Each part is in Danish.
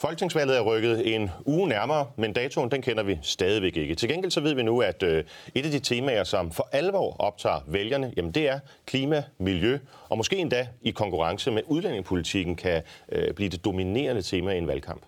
Folketingsvalget er rykket en uge nærmere, men datoen den kender vi stadigvæk ikke. Til gengæld så ved vi nu, at øh, et af de temaer, som for alvor optager vælgerne, jamen det er klima, miljø, og måske endda i konkurrence med udlændingepolitikken kan øh, blive det dominerende tema i en valgkamp.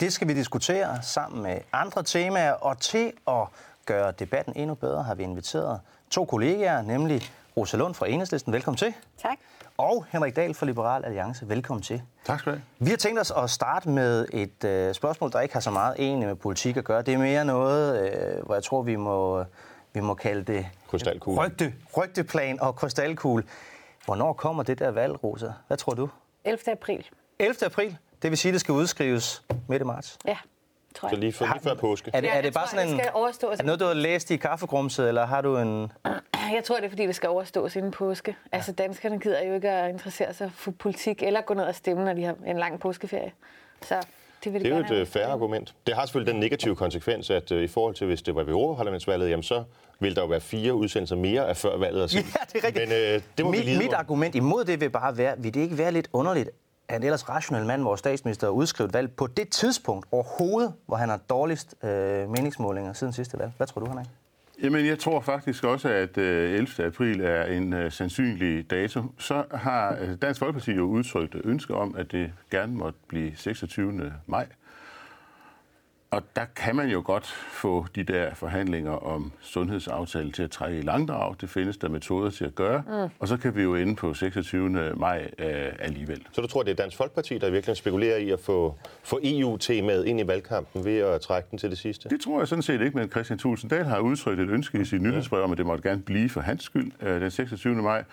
Det skal vi diskutere sammen med andre temaer, og til at gøre debatten endnu bedre har vi inviteret to kollegaer, nemlig Rosa Lund fra Enhedslisten. Velkommen til. Tak. Og Henrik Dahl fra Liberal Alliance. Velkommen til. Tak skal du have. Vi har tænkt os at starte med et øh, spørgsmål, der ikke har så meget egentlig med politik at gøre. Det er mere noget, øh, hvor jeg tror, vi må, vi må kalde det Krystalkugle. rygte, rygteplan og krystalkugle. Hvornår kommer det der valg, Rosa? Hvad tror du? 11. april. 11. april. Det vil sige, at det skal udskrives midt i marts. Ja, tror Så jeg. lige før, lige før påske. Er det, er det bare tror, sådan det en... skal overstås. Er det noget, du har læst i kaffegrumset, eller har du en... Jeg tror, det er, fordi det skal overstås inden påske. Ja. Altså, danskerne gider jo ikke at interessere sig for politik eller gå ned og stemme, når de har en lang påskeferie. Så det vil de Det er jo et have. øh, færre argument. Det har selvfølgelig den negative konsekvens, at øh, i forhold til, hvis det var ved Europaparlamentsvalget, jamen så vil der jo være fire udsendelser mere af før valget. Ja, det er rigtigt. Men øh, det må vi mit, lide mit argument imod det vil bare være, vil det ikke være lidt underligt, er en ellers rationel mand, vores statsminister, udskrevet valg på det tidspunkt overhovedet, hvor han har dårligst øh, meningsmålinger siden sidste valg. Hvad tror du, han er? Jamen, jeg tror faktisk også, at øh, 11. april er en øh, sandsynlig dato. Så har øh, Dansk Folkeparti jo udtrykt ønske om, at det gerne måtte blive 26. maj. Og der kan man jo godt få de der forhandlinger om sundhedsaftale til at trække i langdrag. Det findes der metoder til at gøre. Mm. Og så kan vi jo ende på 26. maj øh, alligevel. Så du tror, det er Dansk Folkeparti, der virkelig spekulerer i at få, få EU-temaet ind i valgkampen ved at trække den til det sidste? Det tror jeg sådan set ikke, men Christian Thulsen Dahl har udtrykt et ønske i sit nyhedsbrev om, at det måtte gerne blive for hans skyld øh, den 26. maj.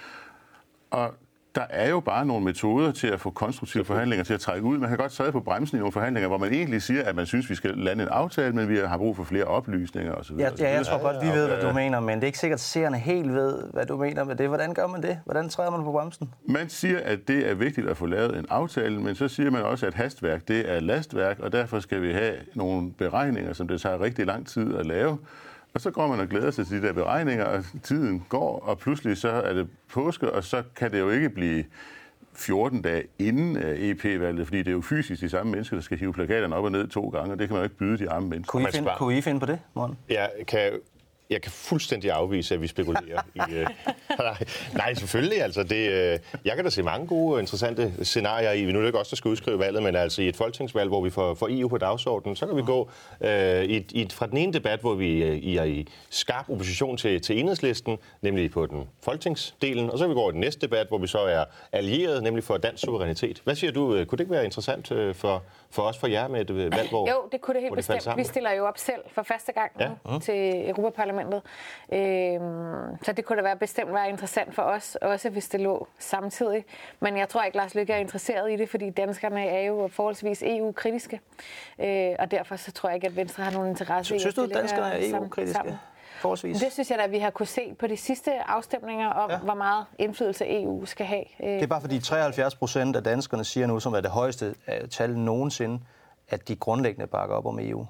Og der er jo bare nogle metoder til at få konstruktive forhandlinger til at trække ud. Man kan godt træde på bremsen i nogle forhandlinger, hvor man egentlig siger, at man synes, vi skal lande en aftale, men vi har brug for flere oplysninger osv. Ja, ja, jeg tror godt, vi ved, hvad du mener, men det er ikke sikkert, at seerne helt ved, hvad du mener med det. Hvordan gør man det? Hvordan træder man på bremsen? Man siger, at det er vigtigt at få lavet en aftale, men så siger man også, at hastværk det er lastværk, og derfor skal vi have nogle beregninger, som det tager rigtig lang tid at lave. Og så går man og glæder sig til de der beregninger, og tiden går, og pludselig så er det påske, og så kan det jo ikke blive 14 dage inden øh, EP-valget, fordi det er jo fysisk de samme mennesker, der skal hive plakaterne op og ned to gange, og det kan man jo ikke byde de arme mennesker. Kunne I, man finde, kunne I finde på det, morgen? Jeg kan, jeg kan fuldstændig afvise, at vi spekulerer i... Øh, nej, nej, selvfølgelig. Altså, det, øh, jeg kan da se mange gode og interessante scenarier i. Nu er det ikke os, der skal udskrive valget, men altså i et folketingsvalg, hvor vi får, får EU på dagsordenen, så kan vi gå øh, i, i, fra den ene debat, hvor vi øh, I er i skarp opposition til, til enhedslisten, nemlig på den folketingsdelen, og så kan vi gå over i den næste debat, hvor vi så er allieret, nemlig for dansk suverænitet. Hvad siger du? øh, Kunne det ikke være interessant øh, for, for os, for jer med et øh, valg, hvor Jo, det kunne det helt hvor bestemt. Vi stiller jo op selv for første gang Ja. ja. til Europaparlamentet. Øhm, så det kunne da være bestemt være interessant for os, også hvis det lå samtidig. Men jeg tror ikke, Lars Lykke er interesseret i det, fordi danskerne er jo forholdsvis EU-kritiske. Øh, og derfor så tror jeg ikke, at Venstre har nogen interesse i Synes at du, det at danskerne er EU-kritiske? sammen. Forholdsvis. Det synes jeg da, vi har kunne se på de sidste afstemninger om, Ja. hvor meget indflydelse EU skal have. Øh, Det er bare fordi 73 procent af danskerne siger nu, som er det højeste øh, tal nogensinde, at de grundlæggende bakker op om E EU.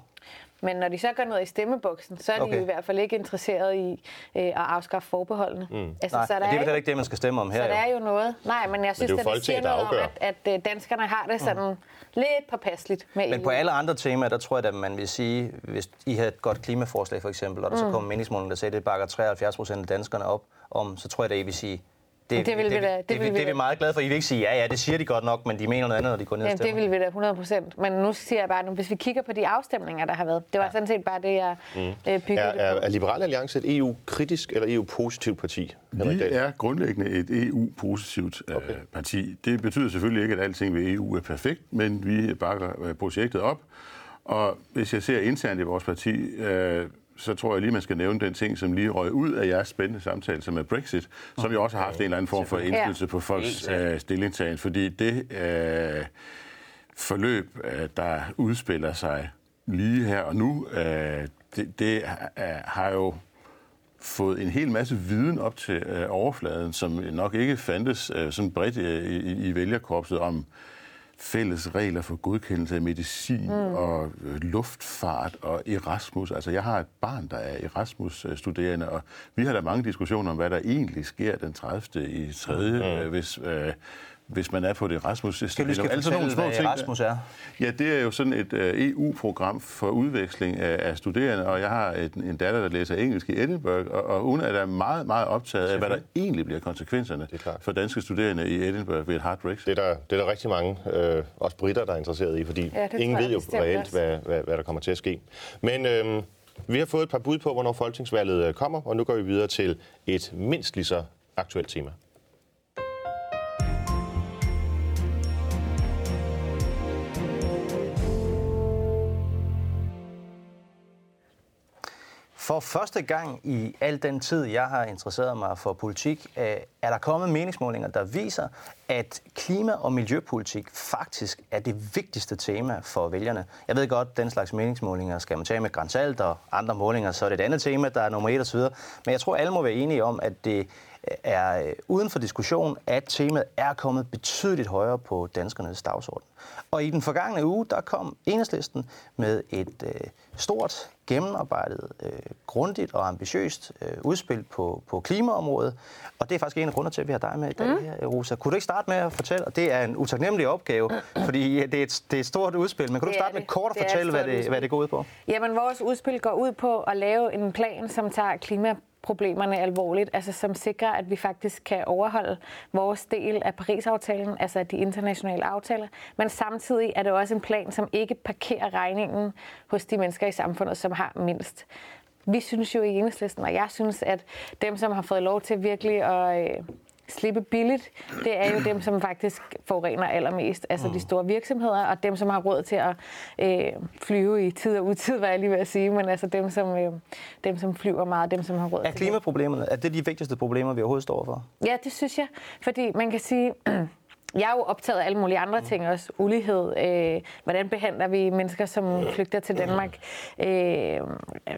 Men når de så går ned i stemmeboksen, så er de Okay. i hvert fald ikke interesseret i øh, at afskaffe forbeholdene. Mm. Altså, Nej, så men der det er vel er heller ikke det, man skal stemme om her. så der jo. er jo noget. Nej, men jeg synes, jo at det siger der noget om, at, at øh, danskerne har det sådan mm. lidt påpasseligt med Men EU. på alle andre temaer, der tror jeg, at man vil sige, hvis I havde et godt klimaforslag for eksempel, og der så Mm. kommer meningsmålen, der siger, at det bakker 73 procent af danskerne op om, så tror jeg, at I vil sige, det, Det vil vi da- det det, vil det, vi det er vi meget glade for. I vil ikke sige, ja, ja, det siger de godt nok, men de mener noget andet, når de går ned og Jamen, det stemmer. vil vi da 100 procent. Men nu siger jeg bare, nu, hvis vi kigger på de afstemninger, der har været, det var ja. sådan set bare det, jeg mm. øh, byggede Er, det er, er Liberal Alliance et EU-kritisk eller EU-positivt parti? Vi er grundlæggende et EU-positivt okay. Okay. parti. Det betyder selvfølgelig ikke, at alting ved EU er perfekt, men vi bakker øh, projektet op. Og hvis jeg ser internt i vores parti, øh, så tror jeg lige, man skal nævne den ting, som lige røg ud af jeres spændende samtale, som er Brexit, som jo også har haft en eller anden form for indflydelse på folks øh, stillingtagen. Fordi det øh, forløb, øh, der udspiller sig lige her og nu, øh, det, det er, har jo fået en hel masse viden op til øh, overfladen, som nok ikke fandtes øh, sådan bredt øh, i, i vælgerkorpset om fælles regler for godkendelse af medicin mm. og øh, luftfart og Erasmus. Altså, jeg har et barn, der er Erasmus-studerende, og vi har da mange diskussioner om, hvad der egentlig sker den 30. i 3. Mm. Øh, hvis, øh, hvis man er på det Erasmus. Skal du skal altså fortælle, hvad Erasmus er? Ja, det er jo sådan et uh, EU-program for udveksling af, af studerende, og jeg har et, en datter, der læser engelsk i Edinburgh, og, og hun er da meget, meget optaget af, hvad der egentlig bliver konsekvenserne for danske studerende i Edinburgh ved et hard Brexit. Det er der, det er der rigtig mange, øh, også britter, der er interesseret i, fordi ja, ingen ved jo reelt, hvad, hvad, hvad der kommer til at ske. Men øh, vi har fået et par bud på, hvornår folketingsvalget øh, kommer, og nu går vi videre til et mindst lige så aktuelt tema. For første gang i al den tid, jeg har interesseret mig for politik, øh, er der kommet meningsmålinger, der viser, at klima- og miljøpolitik faktisk er det vigtigste tema for vælgerne. Jeg ved godt, den slags meningsmålinger skal man tage med grænsalt, og andre målinger, så er det et andet tema, der er nummer et osv. Men jeg tror, alle må være enige om, at det øh, er øh, uden for diskussion, at temaet er kommet betydeligt højere på danskernes dagsorden. Og i den forgangne uge, der kom Enhedslisten med et øh, stort, gennemarbejdet, øh, grundigt og ambitiøst øh, udspil på, på klimaområdet. Og det er faktisk en af grundene til, at vi har dig med i dag mm. her, Rosa. Kunne du ikke starte med at fortælle, og det er en utaknemmelig opgave, fordi det er et, det er et stort udspil, men kunne du starte med kort at fortælle, hvad det, hvad det går ud på? Jamen, vores udspil går ud på at lave en plan, som tager klima problemerne alvorligt, altså som sikrer, at vi faktisk kan overholde vores del af Paris-aftalen, altså de internationale aftaler, men samtidig er det også en plan, som ikke parkerer regningen hos de mennesker i samfundet, som har mindst. Vi synes jo i enhedslisten, og jeg synes, at dem, som har fået lov til virkelig at øh, slippe billigt, det er jo dem, som faktisk forurener allermest. Altså de mm. store virksomheder, og dem, som har råd til at øh, flyve i tid og utid, hvad jeg lige vil at sige, men altså dem, som, øh, dem, som flyver meget, dem, som har råd er til klimaproblemerne, er det de vigtigste problemer, vi overhovedet står for? Ja, det synes jeg. Fordi man kan sige, jeg er jo optaget af alle mulige andre mm. ting også. Ulighed. Øh, hvordan behandler vi mennesker, som flygter til Danmark? Øh,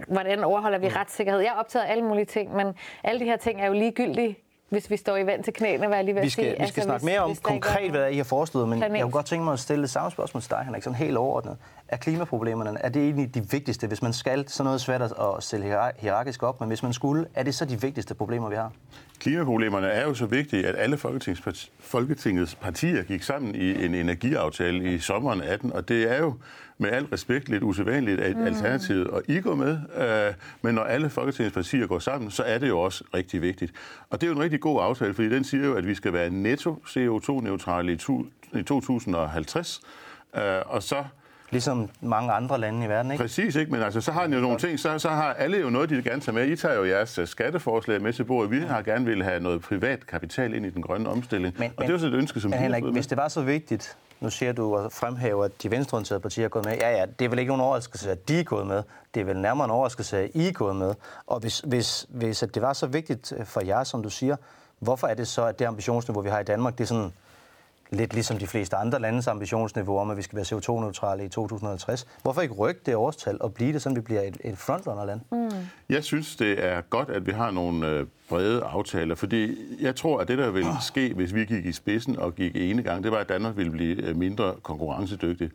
hvordan overholder vi mm. retssikkerhed? Jeg er optaget af alle mulige ting, men alle de her ting er jo ligegyldige hvis vi står i vand til knæene, hvad jeg lige vil vi skal, sige. Vi skal altså, snakke mere om hvis konkret, hvad I har foreslået, men planet. jeg kunne godt tænke mig at stille samme spørgsmål til dig, Henrik, sådan helt overordnet. Er klimaproblemerne, er det egentlig de vigtigste, hvis man skal, sådan noget svært at stille hierarkisk op, men hvis man skulle, er det så de vigtigste problemer, vi har? Klimaproblemerne er jo så vigtige, at alle Folketingets partier gik sammen i en energiaftale i sommeren 18, og det er jo med al respekt lidt usædvanligt, at mm. Alternativet og I går med. Øh, men når alle Folketingets partier går sammen, så er det jo også rigtig vigtigt. Og det er jo en rigtig god aftale, fordi den siger jo, at vi skal være netto CO2-neutrale i 2050. Øh, og så Ligesom mange andre lande i verden, ikke? Præcis, ikke? Men altså, så har de jo nogle ting, så, så har alle jo noget, de gerne tage med. I tager jo jeres øh, skatteforslag med til bordet. Vi har gerne vil have noget privat kapital ind i den grønne omstilling. Men, og det er jo så et ønske, som men, Henrik, hvis det var så vigtigt, nu siger du og fremhæver, at de venstreorienterede partier er gået med. Ja, ja, det er vel ikke nogen overraskelse, at de er gået med. Det er vel nærmere en overraskelse, at I er gået med. Og hvis, hvis, hvis at det var så vigtigt for jer, som du siger, hvorfor er det så, at det ambitionsniveau, vi har i Danmark, det er sådan lidt ligesom de fleste andre landes ambitionsniveau om, at vi skal være CO2-neutrale i 2050. Hvorfor ikke rykke det årstal og blive det, sådan vi bliver et, et frontrunnerland? Mm. Jeg synes, det er godt, at vi har nogle øh, brede aftaler, fordi jeg tror, at det, der vil ske, hvis vi gik i spidsen og gik ene gang, det var, at Danmark ville blive øh, mindre konkurrencedygtig.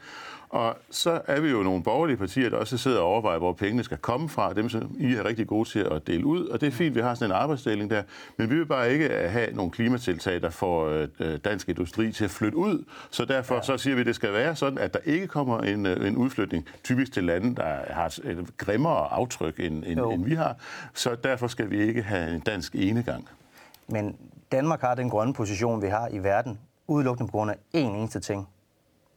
Og så er vi jo nogle borgerlige partier, der også sidder og overvejer, hvor pengene skal komme fra. Dem, som I er rigtig gode til at dele ud. Og det er fint, vi har sådan en arbejdsdeling der. Men vi vil bare ikke have nogle klimatiltag, der får øh, dansk industri til at flytte ud. Så derfor ja. så siger vi, at det skal være sådan, at der ikke kommer en, øh, en udflytning, typisk til lande, der har et grimmere aftryk, end, end, end vi har. Så derfor skal vi ikke have en dansk enegang. Men Danmark har den grønne position, vi har i verden, udelukkende på grund af én eneste ting.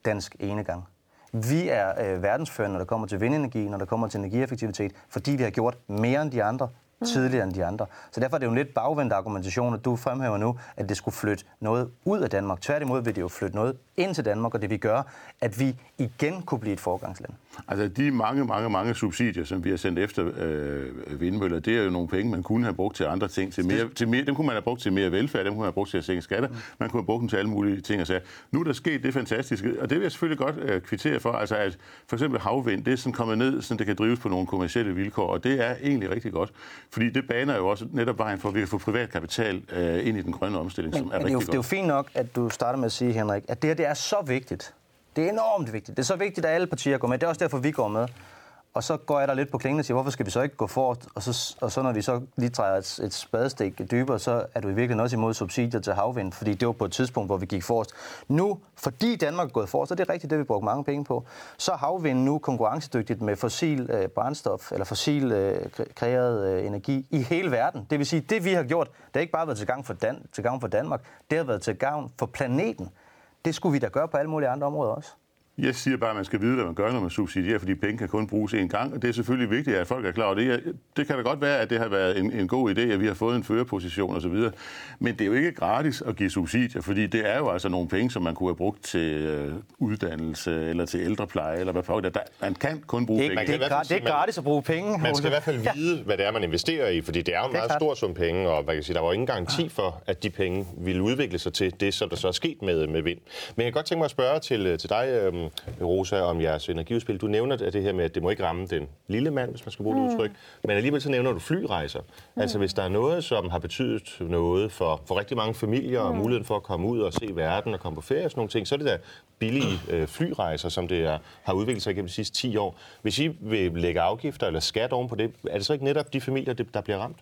Dansk enegang. Vi er øh, verdensførende, når der kommer til vindenergi, når der kommer til energieffektivitet, fordi vi har gjort mere end de andre mm. tidligere end de andre. Så derfor er det jo en lidt bagvendt argumentation, at du fremhæver nu, at det skulle flytte noget ud af Danmark. Tværtimod vil det jo flytte noget ind til Danmark, og det vi gør, at vi igen kunne blive et forgangsland. Altså de mange, mange, mange subsidier, som vi har sendt efter øh, vindmøller, det er jo nogle penge, man kunne have brugt til andre ting. Til mere, til mere, dem kunne man have brugt til mere velfærd, dem kunne man have brugt til at sænke skatter, mm. man kunne have brugt dem til alle mulige ting og sige, Nu er der sket det fantastiske, og det vil jeg selvfølgelig godt øh, kvittere for, altså at for eksempel havvind, det er sådan kommet ned, så det kan drives på nogle kommersielle vilkår, og det er egentlig rigtig godt, fordi det baner jo også netop vejen for, at vi kan få privat kapital øh, ind i den grønne omstilling, men, som er men rigtig det er jo, godt. Det er jo fint nok, at du starter med at sige, Henrik, at det her det er så vigtigt, det er enormt vigtigt. Det er så vigtigt, at alle partier går med. Det er også derfor, vi går med. og så går jeg der lidt på klingen og siger, hvorfor skal vi så ikke gå fort? Og så, og så når vi så lige træder et, et spadestik dybere, så er du i virkeligheden også imod subsidier til havvind, fordi det var på et tidspunkt, hvor vi gik forrest. Nu, fordi Danmark er gået forrest, så er rigtigt, det vi brugte mange penge på, så er havvind nu konkurrencedygtigt med fossil øh, brændstof, eller fossil øh, kreeret øh, energi i hele verden. Det vil sige, det vi har gjort, det har ikke bare været til gavn for, Dan- til gavn for Danmark, det har været til gavn for planeten. Det skulle vi da gøre på alle mulige andre områder også. Jeg siger bare, at man skal vide, hvad man gør, når man subsidierer, fordi penge kan kun bruges én gang. Og det er selvfølgelig vigtigt, at folk er klar over det. Det kan da godt være, at det har været en, en god idé, at vi har fået en førerposition osv. Men det er jo ikke gratis at give subsidier, fordi det er jo altså nogle penge, som man kunne have brugt til øh, uddannelse eller til ældrepleje, eller hvad pokker. Man kan kun bruge det er, penge. Det er, det er gratis at bruge penge. Man skal i hvert fald vide, hvad det er, man investerer i, fordi det er jo en meget klart. stor sum penge, og hvad kan sige, der var ingen garanti for, at de penge ville udvikle sig til det, som der så er sket med, med vind. Men jeg kan godt tænke mig at spørge til, til dig, øhm, Rosa, om jeres energiudspil. Du nævner det her med, at det må ikke ramme den lille mand, hvis man skal bruge det udtryk. Men alligevel så nævner du flyrejser. Altså hvis der er noget, som har betydet noget for, for rigtig mange familier, og muligheden for at komme ud og se verden og komme på ferie og sådan nogle ting, så er det da billige øh, flyrejser, som det er, har udviklet sig gennem de sidste 10 år. Hvis I vil lægge afgifter eller skat oven på det, er det så ikke netop de familier, der bliver ramt?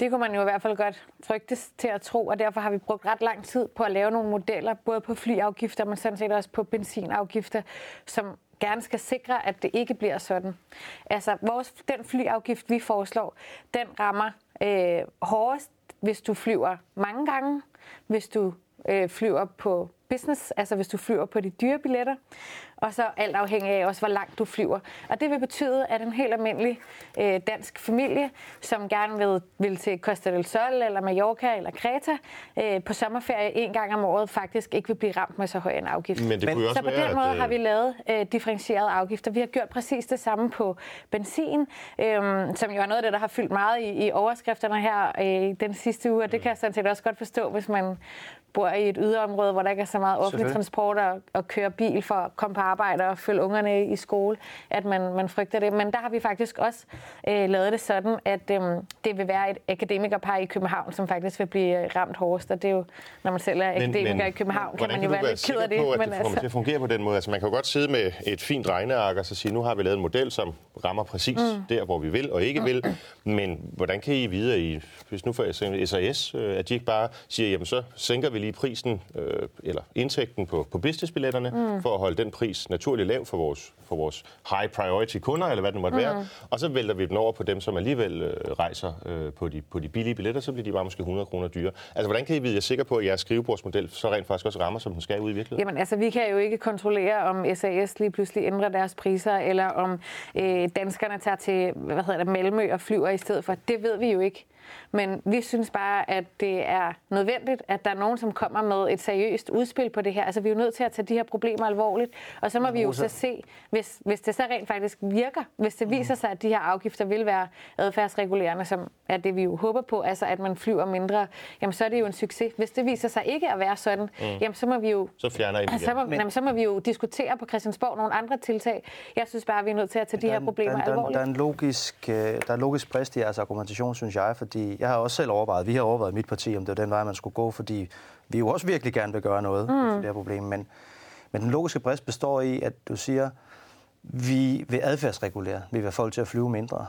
Det kunne man jo i hvert fald godt frygtes til at tro, og derfor har vi brugt ret lang tid på at lave nogle modeller, både på flyafgifter, men sådan set også på benzinafgifter, som gerne skal sikre, at det ikke bliver sådan. Altså, vores, den flyafgift, vi foreslår, den rammer øh, hårdest, hvis du flyver mange gange, hvis du øh, flyver på business, altså hvis du flyver på de dyre billetter, og så alt afhængig af også, hvor langt du flyver. Og det vil betyde, at en helt almindelig øh, dansk familie, som gerne vil, vil til Costa del Sol, eller Mallorca, eller Kreta, øh, på sommerferie en gang om året, faktisk ikke vil blive ramt med så høj en afgift. Men det kunne også så på være, den måde at, har vi lavet øh, differentierede afgifter. Vi har gjort præcis det samme på benzin, øh, som jo er noget af det, der har fyldt meget i, i overskrifterne her øh, den sidste uge, og det kan jeg sådan set også godt forstå, hvis man bor i et yderområde, hvor der ikke er så meget offentlig transport og, og kører bil for at komme på arbejde og følge ungerne i skole, at man, man frygter det. Men der har vi faktisk også øh, lavet det sådan, at øh, det vil være et akademikerpar i København, som faktisk vil blive ramt hårdest. Og det er jo, når man selv er akademiker men, i København, kan man jo være lidt ked af det. På, at men det kommer altså... til at fungere på den måde. Altså, man kan jo godt sidde med et fint regneark og så sige, nu har vi lavet en model, som rammer præcis mm. der, hvor vi vil og ikke vil. Men hvordan kan I vide, at I, hvis nu for SAS, øh, at de ikke bare siger, jamen så sænker vi lige prisen, øh, eller indtægten på, på businessbilletterne, mm. for at holde den pris naturligt lav for vores, for vores high priority kunder, eller hvad det måtte mm. være. Og så vælter vi den over på dem, som alligevel øh, rejser øh, på, de, på de billige billetter, så bliver de bare måske 100 kroner dyre. Altså, hvordan kan I vide, jeg er sikker på, at jeres skrivebordsmodel så rent faktisk også rammer, som den skal ud i virkeligheden? Jamen, altså, vi kan jo ikke kontrollere, om SAS lige pludselig ændrer deres priser, eller om øh, danskerne tager til, hvad hedder det, Malmø og flyver i stedet for. Det ved vi jo ikke. Men vi synes bare, at det er nødvendigt, at der er nogen, som kommer med et seriøst udspil på det her. Altså, vi er jo nødt til at tage de her problemer alvorligt. Og så må vi jo så se, hvis, hvis det så rent faktisk virker, hvis det viser sig, at de her afgifter vil være adfærdsregulerende, som er det, vi jo håber på, altså at man flyver mindre, jamen så er det jo en succes. Hvis det viser sig ikke at være sådan, mm. jamen så må vi jo... Så fjerner I så må, jamen, så må vi jo diskutere på Christiansborg nogle andre tiltag. Jeg synes bare, at vi er nødt til at tage de her problemer der, der, alvorligt. Der er en logisk, øh, der er en logisk brist i jeres argumentation, synes jeg, fordi jeg har også selv overvejet, vi har overvejet i mit parti, om det var den vej, man skulle gå, fordi vi jo også virkelig gerne vil gøre noget mm. for det her problem. Men, men den logiske brist består i, at du siger, vi vil adfærdsregulere, vi vil have folk til at flyve mindre.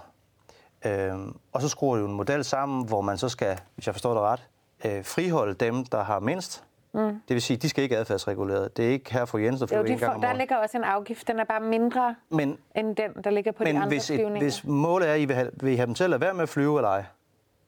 Øhm, og så skruer du en model sammen, hvor man så skal, hvis jeg forstår det ret, øh, friholde dem, der har mindst. Mm. Det vil sige, de skal ikke adfærdsregulere. Det er ikke her for Jens, der flyver en gang om Der ligger også en afgift, den er bare mindre men, end den, der ligger på men de andre hvis flyvninger. hvis målet er, at I vil have, vil I have dem til at lade være med at flyve eller ej,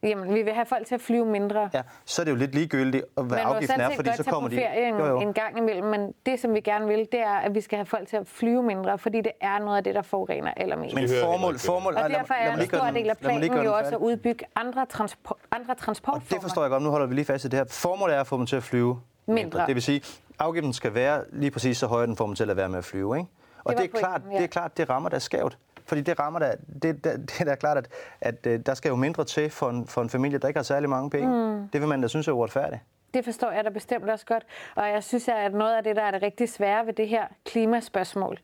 Jamen, vi vil have folk til at flyve mindre. Ja, så er det jo lidt ligegyldigt, hvad afgiften er, fordi så kommer de... En, jo, jo. en gang imellem, men det, som vi gerne vil, det er, at vi skal have folk til at flyve mindre, fordi det er noget af det, der forurener allermest. Men formål... formål og derfor er en stor del af planen jo også at udbygge andre, transport, andre transportformer. Og det forstår jeg godt. Nu holder vi lige fast i det her. Formålet er at få dem til at flyve mindre. mindre. Det vil sige, afgiften skal være lige præcis så høj, den får dem til at være med at flyve. Ikke? Og det, det, er klart, ja. det er klart, det rammer der skævt. Fordi det rammer da, det, det, det er da klart, at, at, at der skal jo mindre til for en, for en familie, der ikke har særlig mange penge. Mm. Det vil man da synes er uretfærdigt. Det forstår jeg da bestemt også godt. Og jeg synes, at noget af det, der er det rigtig svære ved det her klimaspørgsmål,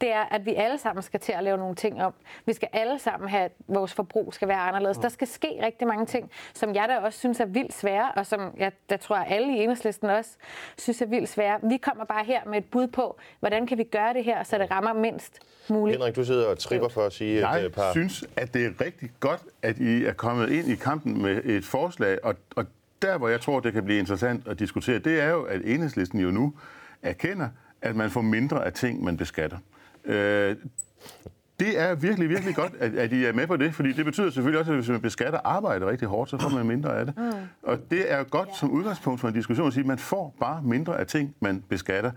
det er, at vi alle sammen skal til at lave nogle ting om. Vi skal alle sammen have, at vores forbrug skal være anderledes. Mm. Der skal ske rigtig mange ting, som jeg da også synes er vildt svære, og som jeg der tror, at alle i enhedslisten også synes er vildt svære. Vi kommer bare her med et bud på, hvordan kan vi gøre det her, så det rammer mindst muligt. Henrik, du sidder og tripper for at sige Jeg et øh, par... synes, at det er rigtig godt, at I er kommet ind i kampen med et forslag, og, og der, hvor jeg tror, det kan blive interessant at diskutere, det er jo, at enhedslisten jo nu erkender, at man får mindre af ting, man beskatter. Øh, det er virkelig, virkelig godt, at, at I er med på det, fordi det betyder selvfølgelig også, at hvis man beskatter arbejde rigtig hårdt, så får man mindre af det. Mm. Og det er godt som udgangspunkt for en diskussion at sige, at man får bare mindre af ting, man beskatter.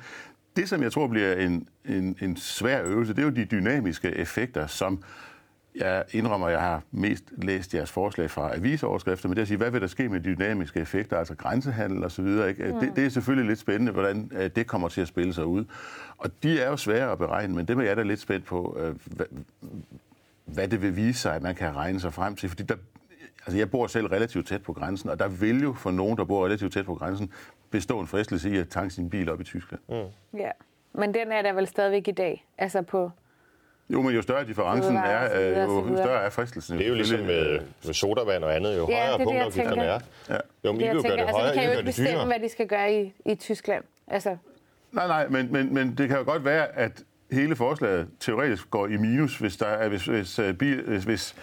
Det, som jeg tror bliver en, en, en svær øvelse, det er jo de dynamiske effekter, som jeg indrømmer, at jeg har mest læst jeres forslag fra avisoverskrifter, men det er at sige, hvad vil der ske med de dynamiske effekter, altså grænsehandel osv. Mm. Det, det er selvfølgelig lidt spændende, hvordan øh, det kommer til at spille sig ud. Og de er jo svære at beregne, men det er jeg da lidt spændt på, øh, hvad, hvad det vil vise sig, at man kan regne sig frem til. Fordi der, altså jeg bor selv relativt tæt på grænsen, og der vil jo for nogen, der bor relativt tæt på grænsen, bestå en fristelse i at tanke sin bil op i Tyskland. Mm. Ja, men den er der vel stadigvæk i dag, altså på jo, men jo større differencen er, øh, jo større er fristelsen. Det er jo ligesom med, med sodavand og andet, jo Ja, højere er punktafgifterne er. Ja. Jo, men det, I vil jo gøre det Altså, højere, de kan I jo vil gøre ikke det dyrere. bestemme, hvad de skal gøre i, i Tyskland. Altså, Nej, nej, men, men, men det kan jo godt være, at hele forslaget teoretisk går i minus, hvis, der er, hvis, hvis, øh, bil, hvis, hvis,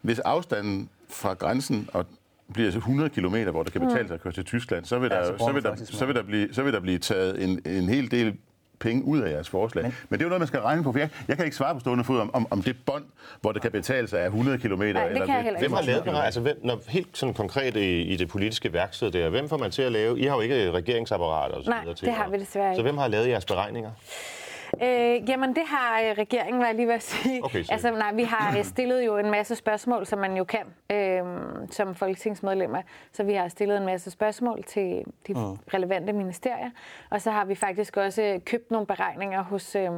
hvis afstanden fra grænsen og bliver altså 100 km, hvor det kan betale sig at køre til Tyskland, så vil der, Ja, så så vil der, så vil der, blive, så vil der blive taget en, en hel del penge ud af jeres forslag. Men, men det er jo noget, man skal regne på, for jeg, jeg kan ikke svare på stående fod om, om, om det bånd, hvor det kan betale sig af 100 km. det eller kan jeg. Hvem har lavet 25 den? Altså, hvem, når helt sådan konkret i, i det politiske værksted der, hvem får man til at lave? I har jo ikke regeringsapparat og så Nej, videre til. det har at- vi desværre ikke. Så hvem har lavet jeres beregninger? Øh, jamen, det har øh, regeringen, var jeg lige ved at sige. Okay, så- altså, nej, vi har øh, stillet jo en masse spørgsmål, som man jo kan øh, som folketingsmedlemmer. Så vi har stillet en masse spørgsmål til de relevante ministerier. Og så har vi faktisk også købt nogle beregninger hos, øh,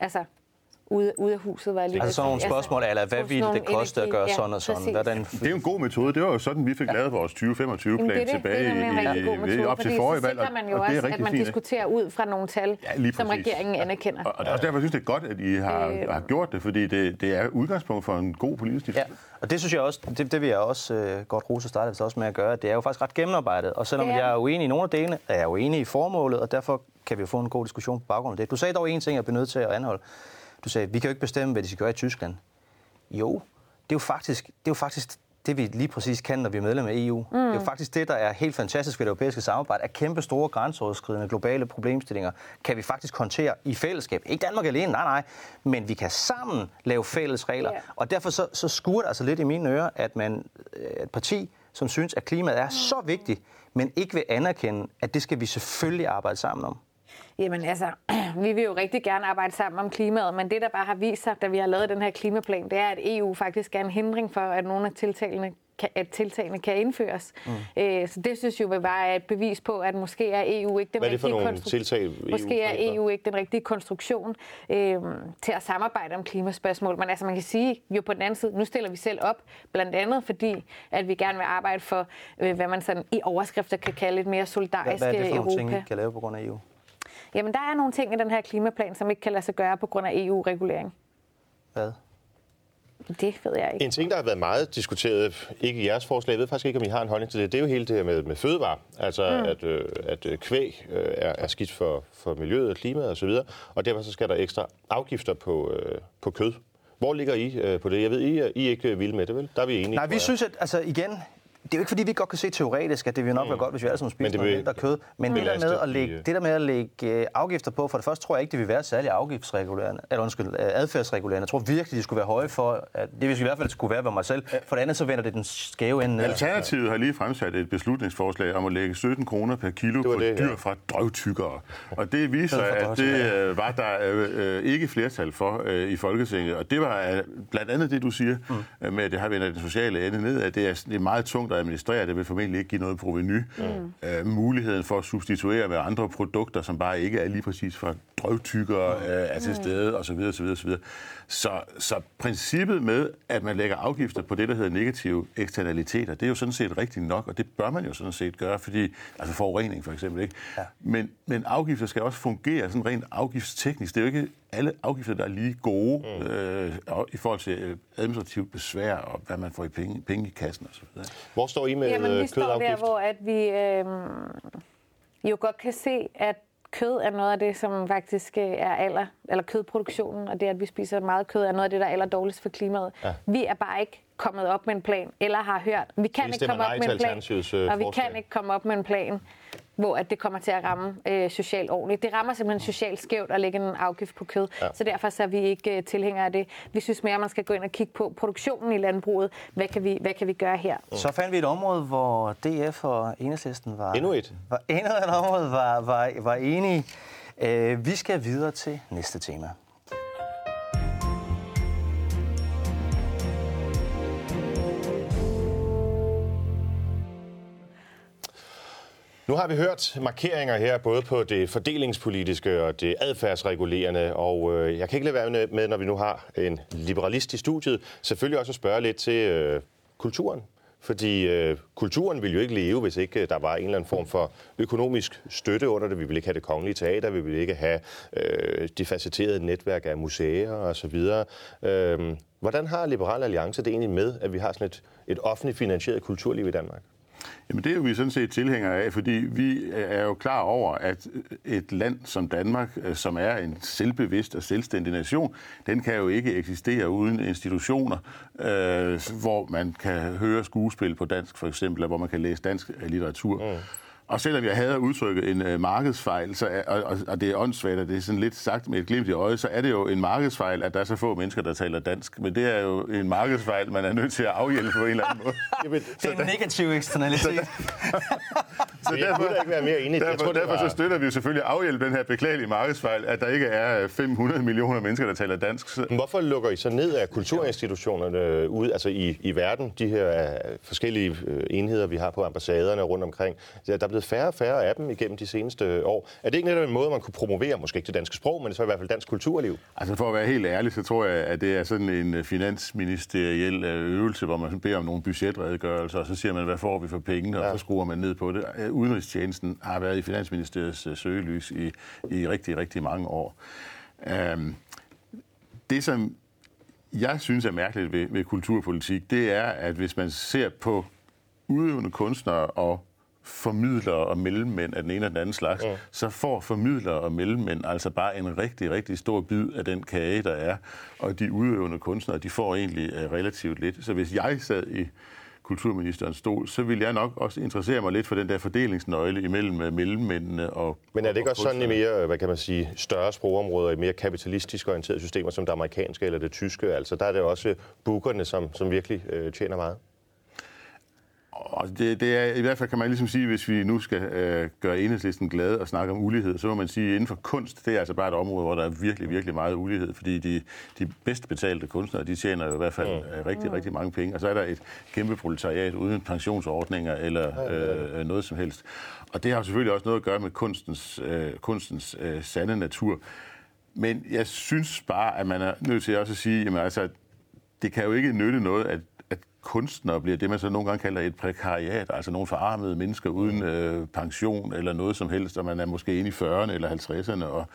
altså, ude, ude af huset, var jeg lige Altså sådan nogle spørgsmål, eller hvad ville det koste at gøre energi- sådan og sådan? Hvordan Det er jo en god metode. Det var jo sådan, vi fik ja. lavet vores 2025-plan Jamen, det det. tilbage det er metode, op til forrige så valg. sikrer man jo og det er også, at man fint. diskuterer ud fra nogle tal, Ja, som regeringen anerkender. Og, og også derfor synes jeg, det er godt, at I har, Øh. har gjort det, fordi det, det er udgangspunkt for en god politisk Ja, diskussion. og det synes jeg også, det, det vil jeg også øh, godt rose startet også med at gøre. Det er jo faktisk ret gennemarbejdet, og selvom er jeg er uenig i nogle af delene, er jeg uenig i formålet, og derfor kan vi jo få en god diskussion på baggrund af det. Du sagde dog en ting, jeg bliver nødt til at anholde. Du sagde, vi kan jo ikke bestemme, hvad de skal gøre i Tyskland. Jo, det er jo faktisk, det er jo faktisk det, vi lige præcis kan, når vi er medlem af EU. Mm. Det er jo faktisk det, der er helt fantastisk ved det europæiske samarbejde, at kæmpe store grænseoverskridende globale problemstillinger kan vi faktisk håndtere i fællesskab. Ikke Danmark alene, nej, nej, men vi kan sammen lave fælles regler. Ja. Og derfor så, så skuer det altså lidt i mine ører, at man øh, et parti, som synes, at klimaet er så vigtigt, men ikke vil anerkende, at det skal vi selvfølgelig arbejde sammen om. Jamen altså, vi vil jo rigtig gerne arbejde sammen om klimaet, men det, der bare har vist sig, da vi har lavet den her klimaplan, det er, at EU faktisk er en hindring for, at nogle af tiltagene kan, at tiltagene kan indføres. Mm. Øh, så det synes jeg jo bare er et bevis på, at måske er EU ikke den Hvad er det for rigtige nogle konstru- tiltag, EU Måske er? EU ikke den rigtige konstruktion øh, til at samarbejde om klimaspørgsmål. Men altså man kan sige, jo på den anden side, nu stiller vi selv op, blandt andet fordi, at vi gerne vil arbejde for, øh, hvad man sådan i overskrifter kan kalde et mere solidarisk hvad er det for nogle Europa. ting, I kan lave på grund af E EU? Jamen, der er nogle ting i den her klimaplan, som ikke kan lade sig gøre på grund af EU-regulering. Hvad? Det ved jeg ikke. En ting, der har været meget diskuteret, ikke i jeres forslag, jeg ved faktisk ikke, om I har en holdning til det, det er jo hele det her med, med fødevare. Altså, mm. at, øh, at øh, kvæg øh, er, er skidt for, for miljøet og klimaet osv., og, og derfor så skal der ekstra afgifter på, øh, på kød. Hvor ligger I øh, på det? Jeg ved, I er, I er ikke vilde med det, vel? Der er vi enige. Nej, vi synes, at altså, igen, det er jo ikke fordi, vi godt kan se teoretisk, at det vil nok være godt, hvis vi alle sammen Men spiser det noget mindre kød. Men det der, med at lægge, øh, det der med at lægge øh, afgifter på, for det første tror jeg ikke, det vil være særlig afgiftsregulerende, eller undskyld, øh, adfærdsregulerende. Jeg tror virkelig, de skulle være høje for, at det vil i hvert fald skulle være ved mig selv. For det andet, så vender det den skæve ende ned. Alternativet har lige fremsat et beslutningsforslag om at lægge 17 kroner per kilo Det på det, ja. dyr fra drøvtykkere. Og det viser, at det øh, var der øh, øh, ikke flertal for øh, i Folketinget. Og det var øh, blandt andet det, du siger, mm. med at det har vendt den sociale ende ned, at det er, det er meget tungt at administrere. Det vil formentlig ikke give noget proveny. Mm. Øh, muligheden for at substituere med andre produkter, som bare ikke er lige præcis fra drøvtykkere, mm. øh, er til stede, osv. osv., osv. Så, så princippet med, at man lægger afgifter på det, der hedder negative eksternaliteter, det er jo sådan set rigtigt nok, og det bør man jo sådan set gøre, fordi, altså forurening for eksempel, ikke? Ja. Men, men afgifter skal også fungere sådan rent afgiftsteknisk. Det er jo ikke alle afgifter, der er lige gode mm. øh, i forhold til øh, administrativt besvær og hvad man får i penge, penge i kassen osv. Hvor står I med Jamen, vi kødafgift? står der, hvor at vi øh, jo godt kan se, at kød er noget af det, som faktisk øh, er aller, eller kødproduktionen, og det, at vi spiser meget kød, er noget af det, der er aller dårligst for klimaet. Ja. Vi er bare ikke kommet op med en plan, eller har hørt. Vi kan Vi ikke komme op med en plan, øh, og vi forslag. kan ikke komme op med en plan, hvor at det kommer til at ramme øh, socialt ordentligt. Det rammer simpelthen socialt skævt at lægge en afgift på kød, ja. så derfor så er vi ikke øh, tilhængere af det. Vi synes mere, at man skal gå ind og kigge på produktionen i landbruget. Hvad kan vi, hvad kan vi gøre her? Så fandt vi et område, hvor DF og Enhedslisten var... Endnu et. Var, endnu et område var, var, var enige. Øh, vi skal videre til næste tema. Nu har vi hørt markeringer her, både på det fordelingspolitiske og det adfærdsregulerende, og øh, jeg kan ikke lade være med- når vi nu har en liberalist i studiet, selvfølgelig også at spørge lidt til øh, kulturen. Fordi øh, kulturen ville jo ikke leve, hvis ikke øh, der var en eller anden form for økonomisk støtte under det. Vi ville ikke have det kongelige teater, vi ville ikke have øh, de facetterede netværk af museer osv. Øh, hvordan har Liberal Alliance det egentlig med, at vi har sådan et, et offentligt finansieret kulturliv i Danmark? Jamen det er jo vi sådan set tilhængere af, fordi vi øh, er jo klar over, at øh, et land som Danmark, øh, som er en selvbevidst og selvstændig nation, den kan jo ikke eksistere uden institutioner, øh, hvor man kan høre skuespil på dansk for eksempel, og hvor man kan læse dansk litteratur. Mm. Og selvom jeg havde udtrykket en øh, markedsfejl, så er, og, og, og det er åndssvagt, og det er sådan lidt sagt med et glimt i øjet, så er det jo en markedsfejl, at der er så få mennesker, der taler dansk. Men det er jo en markedsfejl, man er nødt til at afhjælpe på en eller anden måde. Jamen, Det er en negativ eksternalitet. Så jeg kunne da ikke være mere enig. Jeg Derfor, tror, det derfor var- så støtter vi jo selvfølgelig at afhjælpe den her beklagelige markedsfejl, at der ikke er 500 millioner mennesker, der taler dansk. Så- Men Hvorfor lukker I så ned af kulturinstitutionerne ud, altså i, i verden, de her øh, forskellige øh, enheder, vi har på ambassaderne rundt omkring? Der er blevet færre og færre af dem igennem de seneste år. Er det ikke netop en måde, man kunne promovere, måske ikke det danske sprog, men så i hvert fald dansk kulturliv? Altså for at være helt ærlig, så tror jeg, at det er sådan en øh, finansministeriel øh, øvelse, hvor man beder om nogle budgetredegørelser, og så siger man, hvad får vi for pengene, og så skruer man ned på det. Øh, Udenrigstjenesten har været i Finansministeriets søgelys i, i rigtig, rigtig mange år. Øhm, det, som jeg synes er mærkeligt ved, ved kulturpolitik, det er, at hvis man ser på udøvende kunstnere og formidlere og mellemmænd af den ene og den anden slags, ja. så får formidlere og mellemmænd altså bare en rigtig, rigtig stor bid af den kage, der er. Og de udøvende kunstnere, de får egentlig uh, relativt lidt. Så hvis jeg sad i kulturministerens stol, så ville jeg nok også interessere mig lidt for den der fordelingsnøgle imellem uh, mellemmændene og Men er det ikke og også sådan i mere, hvad kan man sige, større sprogområder, i mere kapitalistisk orienterede systemer, som det amerikanske eller det tyske? Altså, der er det også bookerne, som, som virkelig øh, tjener meget. Og det, det er, I hvert fald kan man ligesom sige, hvis vi nu skal øh, gøre enhedslisten glad og snakke om ulighed, så må man sige, at inden for kunst, det er altså bare et område, hvor der er virkelig, virkelig meget ulighed, fordi de, de bedst betalte kunstnere, de tjener jo i hvert fald øh, rigtig, Mm. rigtig mange penge. Og så er der et kæmpe proletariat uden pensionsordninger eller øh, noget som helst. Og det har selvfølgelig også noget at gøre med kunstens, øh, kunstens øh, sande natur. Men jeg synes bare, at man er nødt til også at sige, jamen altså, det kan jo ikke nytte noget, at kunstnere bliver det, man så nogle gange kalder et prekariat, altså nogle forarmede mennesker uden øh, pension eller noget som helst, og man er måske inde i 40'erne eller 50'erne, og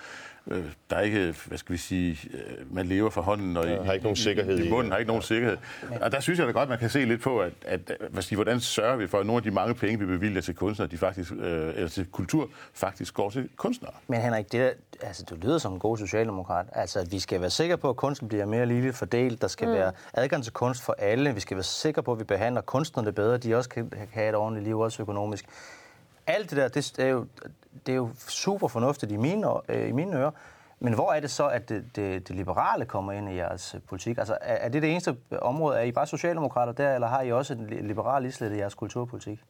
øh, der er ikke, hvad skal vi sige, øh, man lever for hånden, og Ja, har ikke nogen sikkerhed i, i det. har ikke nogen sikkerhed. Og der synes jeg da godt, man kan se lidt på, at, at hvad sige, hvordan sørger vi for, at nogle af de mange penge, vi bevilger til kunstnere, de faktisk, øh, eller til kultur, faktisk går til kunstnere. Men Henrik, det, der, altså, du lyder som en god socialdemokrat. Altså, at vi skal være sikre på, at kunsten bliver mere ligeligt fordelt. Der skal mm. være adgang til kunst for alle. Vi skal være sikre på, at vi behandler kunstnerne bedre. De også kan kan have et ordentligt liv, også økonomisk. Alt det der, det er jo, det er jo super fornuftigt i mine, øh, i mine ører. Men hvor er det så, at det, det, det liberale kommer ind i jeres politik? Altså, er, er det det eneste område? Er I bare socialdemokrater der, eller har I også en liberal islet i jeres kulturpolitik?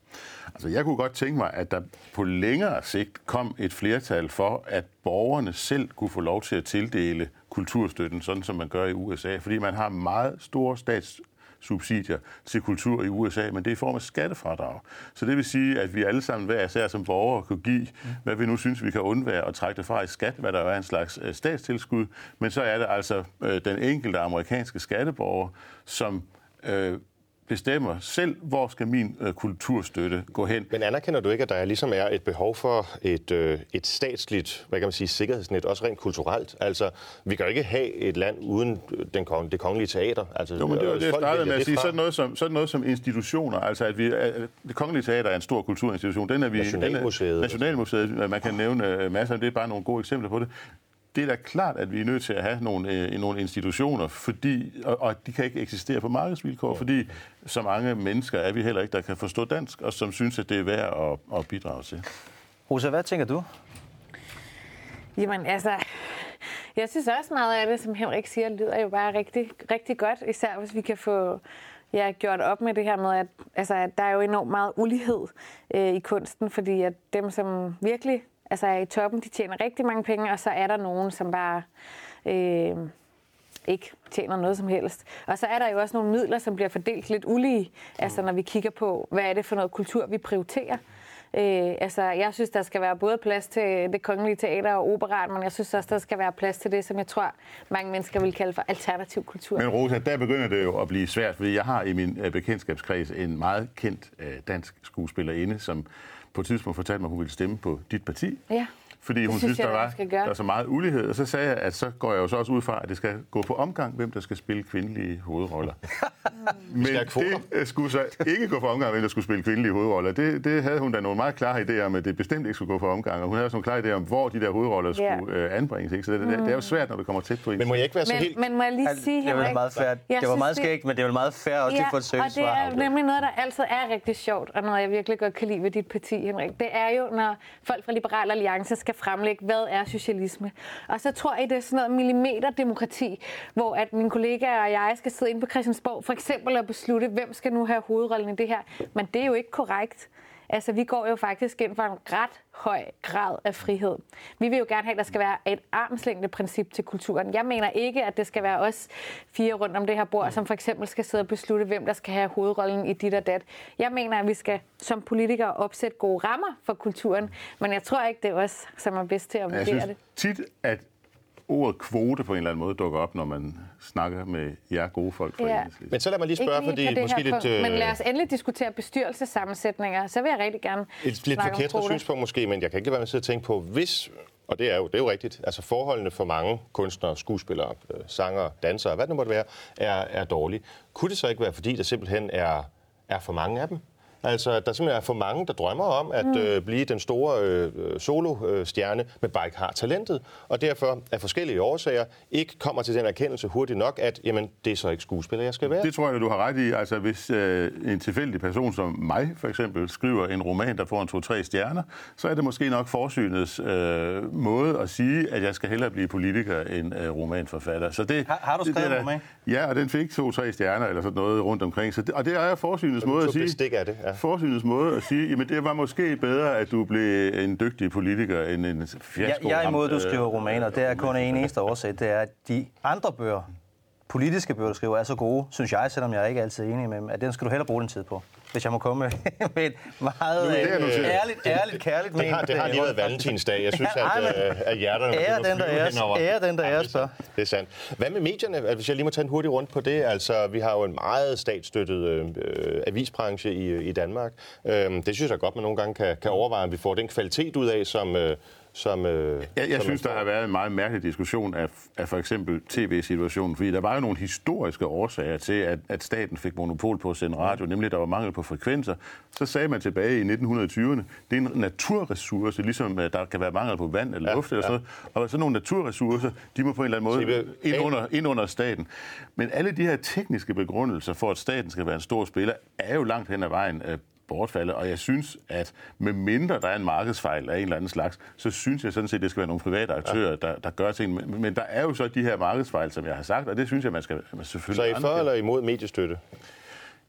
Altså, jeg kunne godt tænke mig, at der på længere sigt kom et flertal for, at borgerne selv kunne få lov til at tildele kulturstøtten, sådan som man gør i USA. Fordi man har meget store stats subsidier til kultur i USA, men det er i form af skattefradrag. Så det vil sige, at vi alle sammen hver især som borgere kan give, hvad vi nu synes, vi kan undvære og trække det fra i skat, hvad der er en slags øh, statstilskud, men så er det altså øh, den enkelte amerikanske skatteborger, som øh, bestemmer selv, hvor skal min øh, kulturstøtte gå hen. Men anerkender du ikke, at der ligesom er et behov for et, øh, et statsligt, hvad kan man sige, sikkerhedsnet, også rent kulturelt? Altså, vi kan jo ikke have et land uden den kong, det kongelige teater. Altså, jo, men det var det, jeg startede med at sige. Sådan noget, som, sådan noget som institutioner, altså at vi, det kongelige teater er en stor kulturinstitution. Den er vi, Nationalmuseet. Den er, Nationalmuseet, man kan nævne øh, masser, det er bare nogle gode eksempler på det det er da klart, at vi er nødt til at have nogle, øh, nogle institutioner, fordi, og, og de kan ikke eksistere på markedsvilkår, ja. fordi så mange mennesker er vi heller ikke, der kan forstå dansk, og som synes, at det er værd at, at bidrage til. Rosa, hvad tænker du? Jamen altså, jeg synes også meget af det, som Henrik siger, lyder jo bare rigtig, rigtig godt, især hvis vi kan få ja, gjort op med det her med, at, altså, at der er jo enormt meget ulighed øh, i kunsten, fordi at dem, som virkelig altså er i toppen, de tjener rigtig mange penge, og så er der nogen, som bare øh, ikke tjener noget som helst. Og så er der jo også nogle midler, som bliver fordelt lidt ulige, altså når vi kigger på, hvad er det for noget kultur, vi prioriterer. Øh, altså, jeg synes, der skal være både plads til det kongelige teater og operat, men jeg synes også, der skal være plads til det, som jeg tror, mange mennesker vil kalde for alternativ kultur. Men Rosa, der begynder det jo at blive svært, fordi jeg har i min øh, bekendtskabskreds en meget kendt øh, dansk skuespillerinde, som på et tidspunkt fortalte mig, at hun ville stemme på dit parti. Ja fordi hun synes, der var der var så meget ulighed. Og så sagde jeg, at så går jeg jo så også ud fra, at det skal gå på omgang, hvem der skal spille kvindelige hovedroller. Men det øh, skulle så ikke gå på omgang, hvem der skulle spille kvindelige hovedroller. Det, det havde hun da nogle meget klare idéer om, at det bestemt ikke skulle gå på omgang. Og hun havde også nogle klare idéer om, hvor de der hovedroller yeah. skulle øh, anbringes. Ikke? Så det, mm. det, er jo svært, når det kommer tæt på en. Men må jeg ikke være så men, helt... Men må jeg lige sige, det var meget fair. Det var meget skægt, men det var meget fair også ja, at få et søgt og det er nemlig noget, der altid er rigtig sjovt, og noget, jeg virkelig godt kan lide ved dit parti, Henrik. Det er jo, når folk fra Liberal Alliance skal fremlægge, hvad er socialisme. Og så tror jeg, det er sådan noget millimeterdemokrati, hvor at mine kollegaer og jeg skal sidde inde på Christiansborg for eksempel og beslutte, hvem skal nu have hovedrollen i det her. Men det er jo ikke korrekt. Altså, vi går jo faktisk ind for en ret høj grad af frihed. Vi vil jo gerne have, at der skal være et armslængde princip til kulturen. Jeg mener ikke, at det skal være os fire rundt om det her bord, som for eksempel skal sidde og beslutte, hvem der skal have hovedrollen i dit og dat. Jeg mener, at vi skal som politikere opsætte gode rammer for kulturen, men jeg tror ikke, det er os, som er bedst til at vurdere det. tit, at ordet kvote på en eller anden måde dukker op, når man snakker med jer gode folk fra ja. Men så lad mig lige spørge, lige fordi måske lidt... Øh... Men lad os endelig diskutere bestyrelsesammensætninger, så vil jeg rigtig gerne Et lidt forkert synspunkt måske, men jeg kan ikke være med at tænke på, hvis og det er, jo, det er jo rigtigt. Altså forholdene for mange kunstnere, skuespillere, øh, sanger, dansere, hvad det nu måtte være, er, er dårlige. Kunne det så ikke være, fordi der simpelthen er, er for mange af dem? Altså, der simpelthen er for mange, der drømmer om at mm. øh, blive den store øh, solostjerne, men bare ikke har talentet, og derfor af forskellige årsager ikke kommer til den erkendelse hurtigt nok, at jamen, det er så ikke skuespiller, jeg skal være. Det tror jeg, du har ret i. Altså, hvis øh, en tilfældig person som mig, for eksempel, skriver en roman, der får en to-tre stjerner, så er det måske nok forsynets øh, måde at sige, at jeg skal hellere blive politiker end øh, romanforfatter. Så det, har, har du skrevet en roman? Ja, og den fik to-tre stjerner eller sådan noget rundt omkring. Så det, og det er forsynets måde at sige... Af det, ja forsynets måde at sige, jamen det var måske bedre, at du blev en dygtig politiker end en fiasko. Jeg, jeg er imod, at du skriver romaner. Det er kun en eneste årsag. Det er, at de andre bøger, politiske bøger, du skriver, er så gode, synes jeg, selvom jeg ikke er altid enig med dem, at den skal du hellere bruge den tid på hvis jeg må komme med et meget det er øh, ærligt, ærligt, kærligt det har, det har lige været valentinsdag. Jeg synes, ja, at, øh, at hjerterne ære den, der er, ære den, der er, så. Det er sandt. Hvad med medierne? Altså, hvis jeg lige må tage en hurtig rundt på det. Altså, vi har jo en meget statsstøttet øh, avisbranche i, i Danmark. Øh, det synes jeg godt, man nogle gange kan, kan overveje, at vi får den kvalitet ud af, som, øh, som... Øh, jeg jeg som synes, der har været en meget mærkelig diskussion af, af for eksempel tv-situationen, fordi der var jo nogle historiske årsager til, at, at staten fik monopol på at sende radio, nemlig at der var mangel på frekvenser. Så sagde man tilbage i 1920'erne, det er en naturressource, ligesom der kan være mangel på vand eller luft ja, eller sådan noget. Og så nogle naturressourcer, de må på en eller anden måde ind under, ind under staten. Men alle de her tekniske begrundelser for, at staten skal være en stor spiller, er jo langt hen ad vejen øh, bortfalde. Og jeg synes, at med mindre der er en markedsfejl af en eller anden slags, så synes jeg sådan set, at det skal være nogle private aktører, ja. der, der gør ting. Men, men der er jo så de her markedsfejl, som jeg har sagt, og det synes jeg, man skal man selvfølgelig... Så I for eller imod mediestøtte?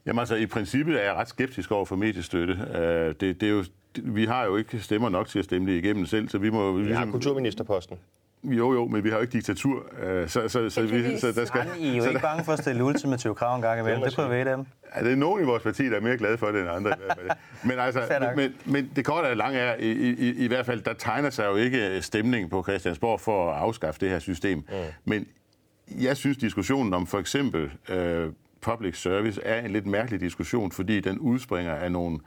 Jamen altså, i princippet er jeg ret skeptisk over for mediestøtte. Uh, det, det er jo, vi har jo ikke stemmer nok til at stemme det igennem selv, så vi må... Vi ligesom... har kulturministerposten. Jo, jo, men vi har jo ikke diktatur, øh, så, så, så, vi, så der skal... Jamen, I er jo ikke bange for at stille ultimative krav en gang imellem. Det kunne være dem. Ja, det er nogen i vores parti, der er mere glade for det end andre. I hvert fald. Men, altså, men, men det korte og lange er, i, i, i hvert fald, der tegner sig jo ikke stemning på Christiansborg for at afskaffe det her system. Mm. Men jeg synes, diskussionen om for eksempel øh, public service er en lidt mærkelig diskussion, fordi den udspringer af nogle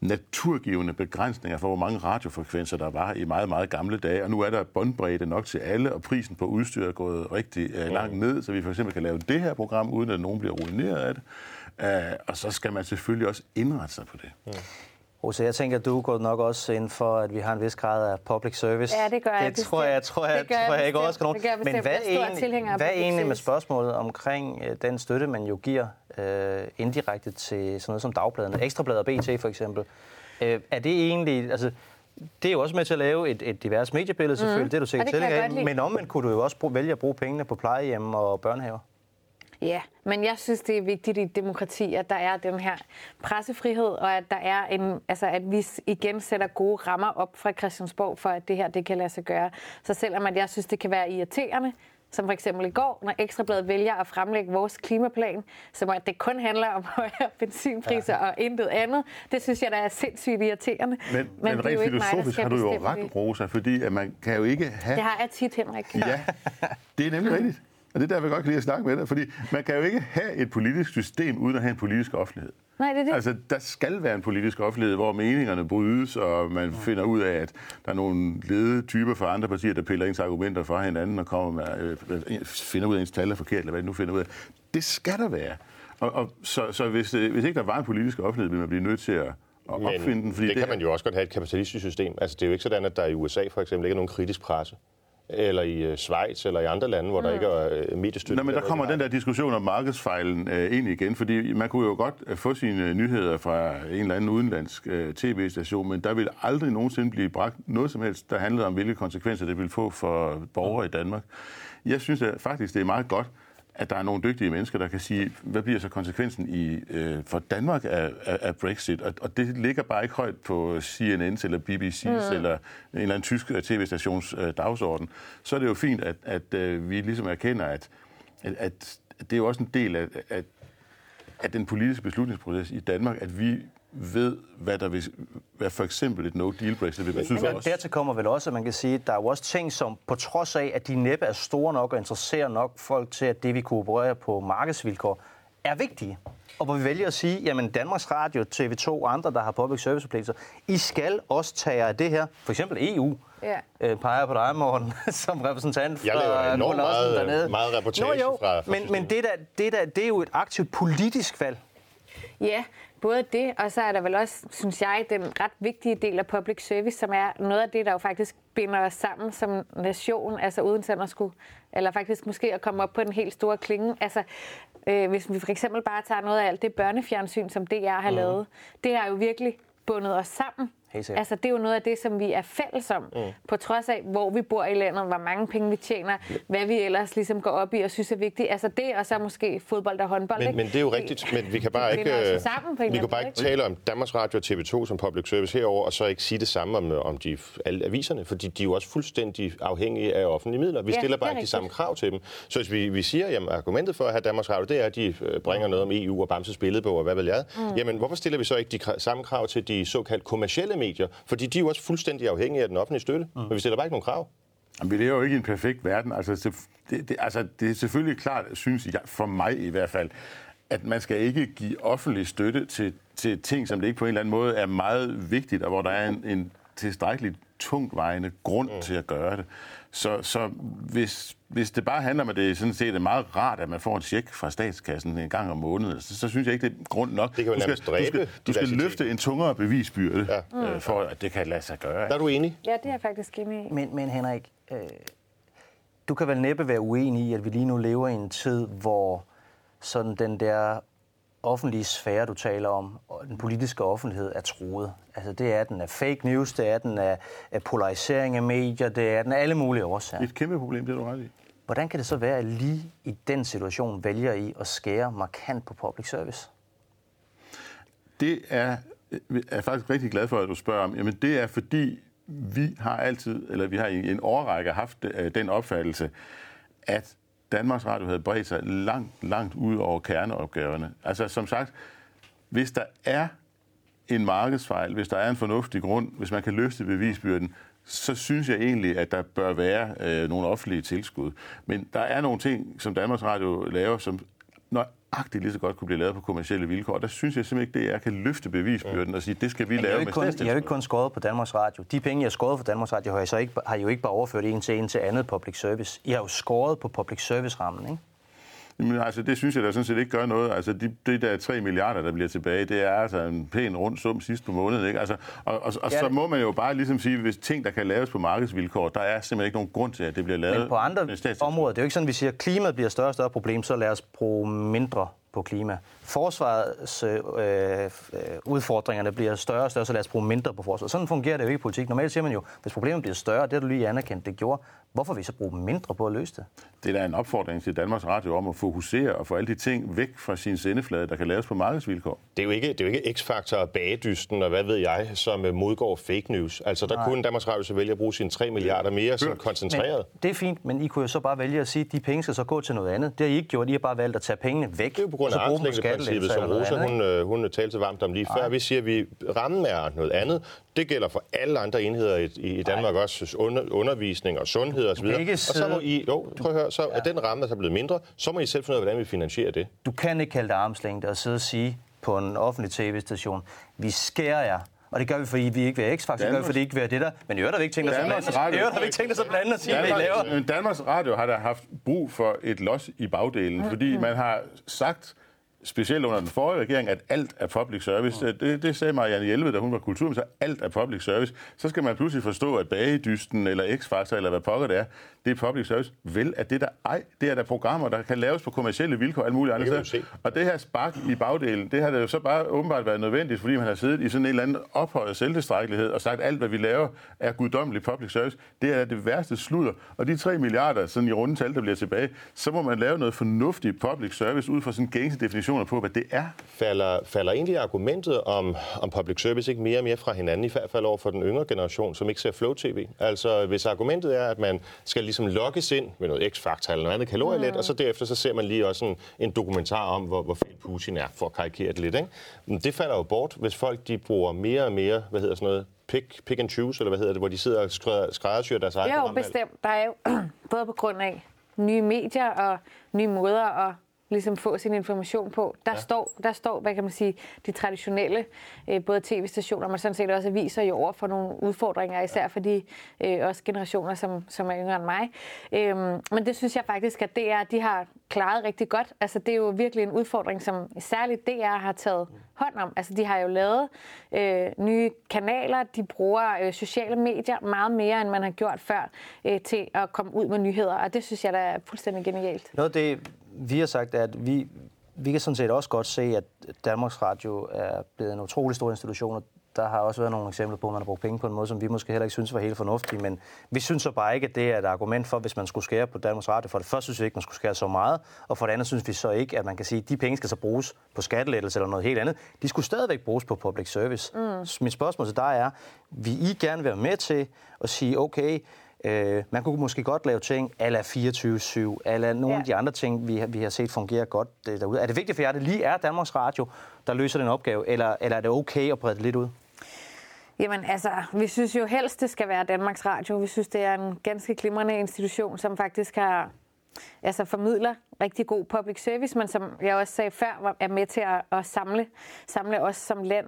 naturgivende begrænsninger for, hvor mange radiofrekvenser der var i meget, meget gamle dage. Og nu er der båndbredde nok til alle, og prisen på udstyr er gået rigtig øh, langt ned, så vi for eksempel kan lave det her program, uden at nogen bliver ruineret af det. Øh, og så skal man selvfølgelig også indrette sig på det. Rose, jeg tænker, du går nok også ind for, at vi har en vis grad af public service. Ja, det gør jeg Det tror jeg, tror jeg, Det gør jeg tror jeg ikke overrasker nogen. Men hvad, er egentlig, hvad egentlig med spørgsmålet omkring øh, den støtte, man jo giver øh, indirekte til sådan noget som dagbladene, Ekstrabladet og BT for eksempel? Øh, er det egentlig... Altså, det er jo også med til at lave et, et divers mediebillede, selvfølgelig. Mm. Det er du sikkert tilhænger af. Men omvendt kunne du jo også bruge, vælge at bruge pengene på plejehjem og børnehaver. Ja, men jeg synes, det er vigtigt i et demokrati, at der er den her pressefrihed, og at der er en, altså at vi igen sætter gode rammer op fra Christiansborg for, at det her det kan lade sig gøre. Så selvom at jeg synes, det kan være irriterende, som for eksempel i går, når Ekstrabladet vælger at fremlægge vores klimaplan, som at det kun handler om højere benzinpriser ja. og intet andet, det synes jeg, der er sindssygt irriterende. Men, men, men er rent mig, filosofisk skal har du jo ret, det. Rosa, fordi at man kan jo ikke have... Det har jeg tit, Henrik. Ja, det er nemlig rigtigt. Og det er der, vi godt kan lide at snakke med dig, fordi man kan jo ikke have et politisk system uden at have en politisk offentlighed. Nej, det er det. Altså, der skal være en politisk offentlighed, hvor meningerne brydes, og man finder ud af, at der er nogle ledede typer fra andre partier, der piller ens argumenter fra hinanden og kommer med, øh, finder ud af, at ens tal er forkert, eller hvad de nu finder ud af. Det skal der være. Og, og så, så hvis, øh, hvis ikke der var en politisk offentlighed, ville man blive nødt til at, at opfinde den. det, det kan man jo også godt have et kapitalistisk system. Altså, det er jo ikke sådan, at der i USA for eksempel ikke er nogen kritisk presse. Eller i øh, Schweiz eller i andre lande, hvor der ikke er øh, mediestøtte. Nå, men der kommer den der diskussion om markedsfejlen øh, ind igen, fordi man kunne jo godt øh, få sine nyheder fra en eller anden udenlandsk øh, tv-station, men der vil aldrig nogensinde blive bragt noget som helst, der handlede om, hvilke konsekvenser det vil få for borgere i Danmark. Jeg synes at faktisk, det er meget godt, at der er nogle dygtige mennesker, der kan sige, hvad bliver så konsekvensen i, øh, for Danmark af, af, af Brexit? Og, og det ligger bare ikke højt på CNN's eller BBC's mm. eller en eller anden tysk øh, tv-stations øh, dagsorden. Så er det jo fint, at, at øh, vi ligesom erkender, at, at, at det er jo også en del af, af, af den politiske beslutningsproces i Danmark, at vi ved, hvad der vil, hvad for eksempel et no-deal-Brexit vil betyde for os. dertil kommer vel også, at man kan sige, at der er jo også ting, som på trods af, at de næppe er store nok og interesserer nok folk til, at det, vi koopererer på markedsvilkår, er vigtige. Og hvor vi vælger at sige, jamen Danmarks Radio, TV2 og andre, der har public service forpligtelser, I skal også tage af det her. For eksempel EU Ja. øh, peger på dig, Morten, som repræsentant Jeg laver fra enormt meget- dernede. meget reportage Nå, jo, fra- fra men, men det, der, det, der, det er jo et aktivt politisk valg. Ja, både det, og så er der vel også, synes jeg, den ret vigtige del af public service, som er noget af det, der jo faktisk binder os sammen som nation, altså uden sådan at skulle, eller faktisk måske at komme op på den helt store klinge. Altså, øh, hvis vi for eksempel bare tager noget af alt det børnefjernsyn, som DR har mm. lavet, det har jo virkelig bundet os sammen. Altså, det er jo noget af det, som vi er fælles om, mm. på trods af, hvor vi bor i landet, hvor mange penge vi tjener, hvad vi ellers ligesom går op i og synes er vigtigt. Altså det, og så måske fodbold og håndbold. Men, ikke? men det er jo rigtigt, men vi kan bare det ikke, øh, sammen på vi kan bare ikke tale om Danmarks Radio og TV2 som public service herover og så ikke sige det samme om, om de, alle aviserne, fordi de er jo også fuldstændig afhængige af offentlige midler. Vi Ja, stiller er bare ikke de rigtigt. samme krav til dem. Så hvis vi, vi siger, at argumentet for at have Danmarks Radio, det er, at de øh, bringer noget om EU og Bamses billedbog og hvad ved jeg, mm. jamen hvorfor stiller vi så ikke de samme krav til de såkaldt kommercielle medier? Fordi de er jo også fuldstændig afhængige af den offentlige støtte, mm. men vi stiller bare ikke nogen krav. Jamen, vi lever jo ikke i en perfekt verden. Altså, det, det, altså, det er selvfølgelig klart, synes jeg, for mig i hvert fald, at man skal ikke give offentlig støtte til, til ting, som det ikke på en eller anden måde er meget vigtigt, og hvor der er en, en tilstrækkeligt tungtvejende grund mm. til at gøre det. Så, så hvis, hvis det bare handler om, at det sådan set er meget rart, at man får en check fra statskassen en gang om måneden, så, så synes jeg ikke, det er grund nok. Det kan jo du skal, nærmest du dræbe skal, du skal løfte en tungere bevisbyrde, Ja. øh, for at det kan lade sig gøre. Der er du enig? Ja, det er jeg faktisk enig i. Men, men Henrik, øh, du kan vel næppe være uenig i, at vi lige nu lever i en tid, hvor sådan den der offentlige sfære, du taler om, og den politiske offentlighed er truet. Altså det er den af fake news, det er den af, af polarisering af medier, det er den af alle mulige årsager. Et kæmpe problem, det er du ret i. Hvordan kan det så være, at lige i den situation vælger I at skære markant på public service? Det er, er jeg faktisk rigtig glad for, at du spørger om. Jamen, det er fordi, vi har altid, eller vi har i en årrække haft øh, den opfattelse, at Danmarks Radio havde bredt sig langt, langt ud over kerneopgaverne. Altså som sagt, hvis der er en markedsfejl, hvis der er en fornuftig grund, hvis man kan løfte bevisbyrden, så synes jeg egentlig, at der bør være øh, nogle offentlige tilskud. Men der er nogle ting, som Danmarks Radio laver, som nøjagtigt lige så godt kunne blive lavet på kommersielle vilkår. Der synes jeg simpelthen ikke, det er, kan løfte bevisbyrden og sige, det skal vi Men lave med kun. Jeg har jo ikke kun skåret på Danmarks Radio. De penge, jeg har skåret på Danmarks Radio, har, jeg så ikke, har I jo ikke bare overført en til en til andet public service. I har jo skåret på public service-rammen, ikke? Jamen, altså, det synes jeg da sådan set ikke gør noget. Altså, de, det der 3 milliarder, der bliver tilbage, det er altså en pæn rund sum sidst på måneden. Ikke? Altså, og og, og Ja, så må man jo bare ligesom sige, hvis ting, der kan laves på markedsvilkår, der er simpelthen ikke nogen grund til, at det bliver lavet Men på andre områder, det er jo ikke sådan, at vi siger, at klimaet bliver større og større problem, så lad os bruge mindre på klima. Forsvarets øh, øh, udfordringerne bliver større og større, så lad os bruge mindre på forsvaret. Sådan fungerer det jo ikke i politik. Normalt siger man jo, hvis problemet bliver større, det har du lige anerkendt, det gjorde, hvorfor vil I så bruge mindre på at løse det? Det er da en opfordring til Danmarks Radio om at fokusere og få alle de ting væk fra sin sendeflade, der kan laves på markedsvilkår. Det er jo ikke, det er jo ikke X-Factor og bagedysten og hvad ved jeg, som øh, modgår fake news. Altså, der Nej. kunne Danmarks Radio så vælge at bruge sine 3 milliarder mere som koncentreret. Men det er fint, men I kunne jo så bare vælge at sige, at de penge skal så gå til noget andet. Det har I ikke gjort. I har bare valgt at tage pengene væk. Det er jo på grund af armslængdeprincippet, som Rosa andet, hun, øh, hun talte varmt om lige før. Vi siger, at vi, rammen er noget andet. Det gælder for alle andre enheder i, i Danmark også, under, undervisning og sundhed osv. ikke Og så må I, jo, prøv at høre, så er den ramme, der er blevet mindre, så må I selv finde ud af, hvordan vi finansierer det. Du kan ikke kalde det armslængde og sidde og sige på en offentlig tv-station, vi skærer jer. Og det gør vi, fordi vi ikke vil X-Factor, det gør vi, fordi vi ikke vil det der. Men i øvrigt har vi ikke tænkt os at blande os. Radio- I øvrigt har vi ikke tænkt os at blande os i, hvad I laver. Danmarks Radio har da haft brug for et los i bagdelen, fordi man har sagt, specielt under den forrige regering, at alt er public service. Det, det sagde Marianne Hjelved, da hun var kulturminister, alt er public service. Så skal man pludselig forstå, at Bagedysten eller X-Factor eller hvad pokker det er, det er public service. Vel, at det der ej, det er der programmer, der kan laves på kommersielle vilkår vi jo steder. se. Og det her spark i bagdelen, det har det jo så bare åbenbart været nødvendigt, fordi man har siddet i sådan en eller anden ophøjet selvtilstrækkelighed og sagt, at alt, hvad vi laver, er guddommelig public service. Det er det værste sludder. Og de 3 milliarder, sådan i runde tal, der bliver tilbage, så må man lave noget fornuftigt public service ud fra sådan gængse definitioner på, hvad det er. Falder, falder egentlig argumentet om, om public service ikke mere og mere fra hinanden, i hvert fald over for den yngre generation, som ikke ser Flow-TV? Altså, hvis argumentet er, at man skal ligesom lokkes ind med noget X-Factor eller noget andet kalorielet, mm. og så derefter så ser man lige også en, en dokumentar om, hvor, hvor fed Putin er, for at karikere det lidt, ikke? Men det falder jo bort, hvis folk de bruger mere og mere, hvad hedder sådan noget, pick, pick and choose, eller hvad hedder det, hvor de sidder og skræ- skræddersyr deres eget Det er jo programvalg. bestemt. Der er jo både på grund af nye medier og nye måder at ligesom få sin information på. Der, ja. står, der står, hvad kan man sige, de traditionelle, øh, både tv-stationer, men sådan set også aviser jo over for nogle udfordringer, især for de øh, også generationer, som, som er yngre end mig. Øhm, men det synes jeg faktisk, at DR, de har klaret rigtig godt. Altså, det er jo virkelig en udfordring, som særligt DR har taget hånd om. Altså, de har jo lavet øh, nye kanaler, de bruger øh, sociale medier meget mere, end man har gjort før, øh, til at komme ud med nyheder, og det synes jeg, der er fuldstændig genialt. Noget det, vi har sagt, at vi, vi kan sådan set også godt se, at Danmarks Radio er blevet en utrolig stor institution, og der har også været nogle eksempler på, at man har brugt penge på en måde, som vi måske heller ikke synes var helt fornuftig, men vi synes så bare ikke, at det er et argument for, hvis man skulle skære på Danmarks Radio. For det første synes vi ikke, man skulle skære så meget, og for det andet synes vi så ikke, at man kan sige, at de penge skal så bruges på skattelettelse eller noget helt andet. De skulle stadigvæk bruges på public service. Mm. Mit spørgsmål til dig er, vil I gerne være med til at sige, okay, Øh, man kunne måske godt lave ting ala 24-7, ala nogle ja. af de andre ting, vi, har- vi har set fungere godt øh, derude. Er det vigtigt for jer, at det lige er Danmarks Radio, der løser den opgave, eller, eller er det okay at brede det lidt ud? Jamen altså, vi synes jo helst, det skal være Danmarks Radio. Vi synes, det er en ganske glimrende institution, som faktisk har altså formidler rigtig god public service, men som jeg også sagde før, er med til at, at samle, samle os som land.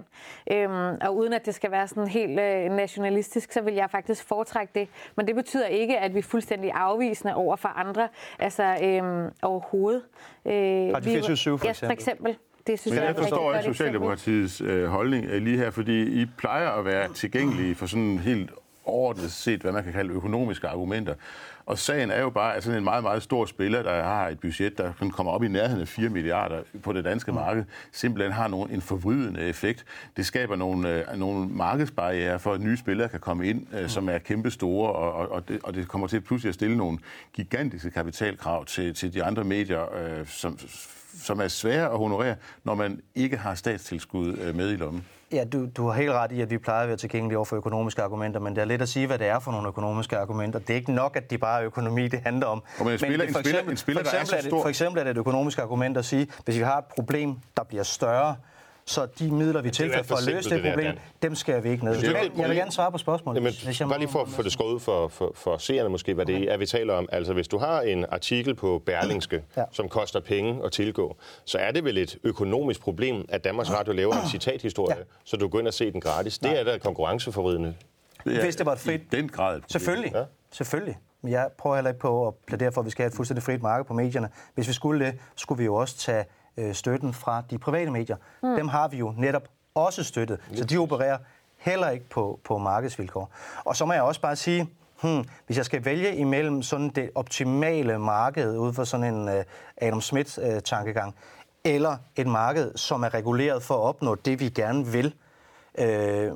Øhm, og uden at det skal være sådan helt øh, nationalistisk, så vil jeg faktisk foretrække det. Men det betyder ikke, at vi er fuldstændig afvisende over for andre, altså øhm, overhovedet. Øh, Radio vi- 24syv for ja, eksempel. for eksempel. Det synes Men jeg, er jeg forstår ikke. Socialdemokratiets øh, holdning øh, lige her, fordi I plejer at være tilgængelige for sådan helt overordnet set, hvad man kan kalde økonomiske argumenter. Og sagen er jo bare, at sådan en meget, meget stor spiller, der har et budget, der sådan kommer op i nærheden af 4 milliarder på det danske marked, simpelthen har nogen, en forvridende effekt. Det skaber nogle, øh, nogle markedsbarriere for, at nye spillere kan komme ind, øh, som er kæmpe store, og, og, og, det, og det kommer til pludselig at stille nogle gigantiske kapitalkrav til, til de andre medier, øh, som som er svære at honorere, når man ikke har statstilskud øh, med i lommen. Ja, du, du har helt ret i, at vi plejer at være tilgængelige over for økonomiske argumenter, men det er lidt at sige, hvad det er for nogle økonomiske argumenter. Det er ikke nok, at de bare er økonomi, det handler om. Og men en spiller, det en spiller, en spiller, for eksempel, der er så stor... for eksempel er det et økonomisk argument at sige, hvis vi har et problem, der bliver større, så de midler, vi tilfører for at løse det, det problem, der, dem skal vi ikke ned. Jeg, jeg vil gerne svare på spørgsmålet. Jamen, hvis jeg bare lige for at få det skåret for, for, for seerne måske, hvad det er, vi taler om. Altså, hvis du har en artikel på Berlingske, ja. som koster penge at tilgå, så er det vel et økonomisk problem, at Danmarks Radio laver en citathistorie, ja. så du går ind og se den gratis. Det er da konkurrenceforvridende. Det er, hvis det var et frit... I den grad. Selvfølgelig. Ja. Selvfølgelig. Men jeg prøver heller ikke på at plædere for, at vi skal have et fuldstændig frit marked på medierne. Hvis vi skulle det, skulle vi jo også tage øh, støtten fra de private medier. Mm. Dem har vi jo netop også støttet. Så de opererer heller ikke på, på markedsvilkår. Og så må jeg også bare sige, hmm, hvis jeg skal vælge imellem sådan det optimale marked ud fra sådan en uh, Adam Smith-tankegang, uh, eller et marked, som er reguleret for at opnå det, vi gerne vil, uh,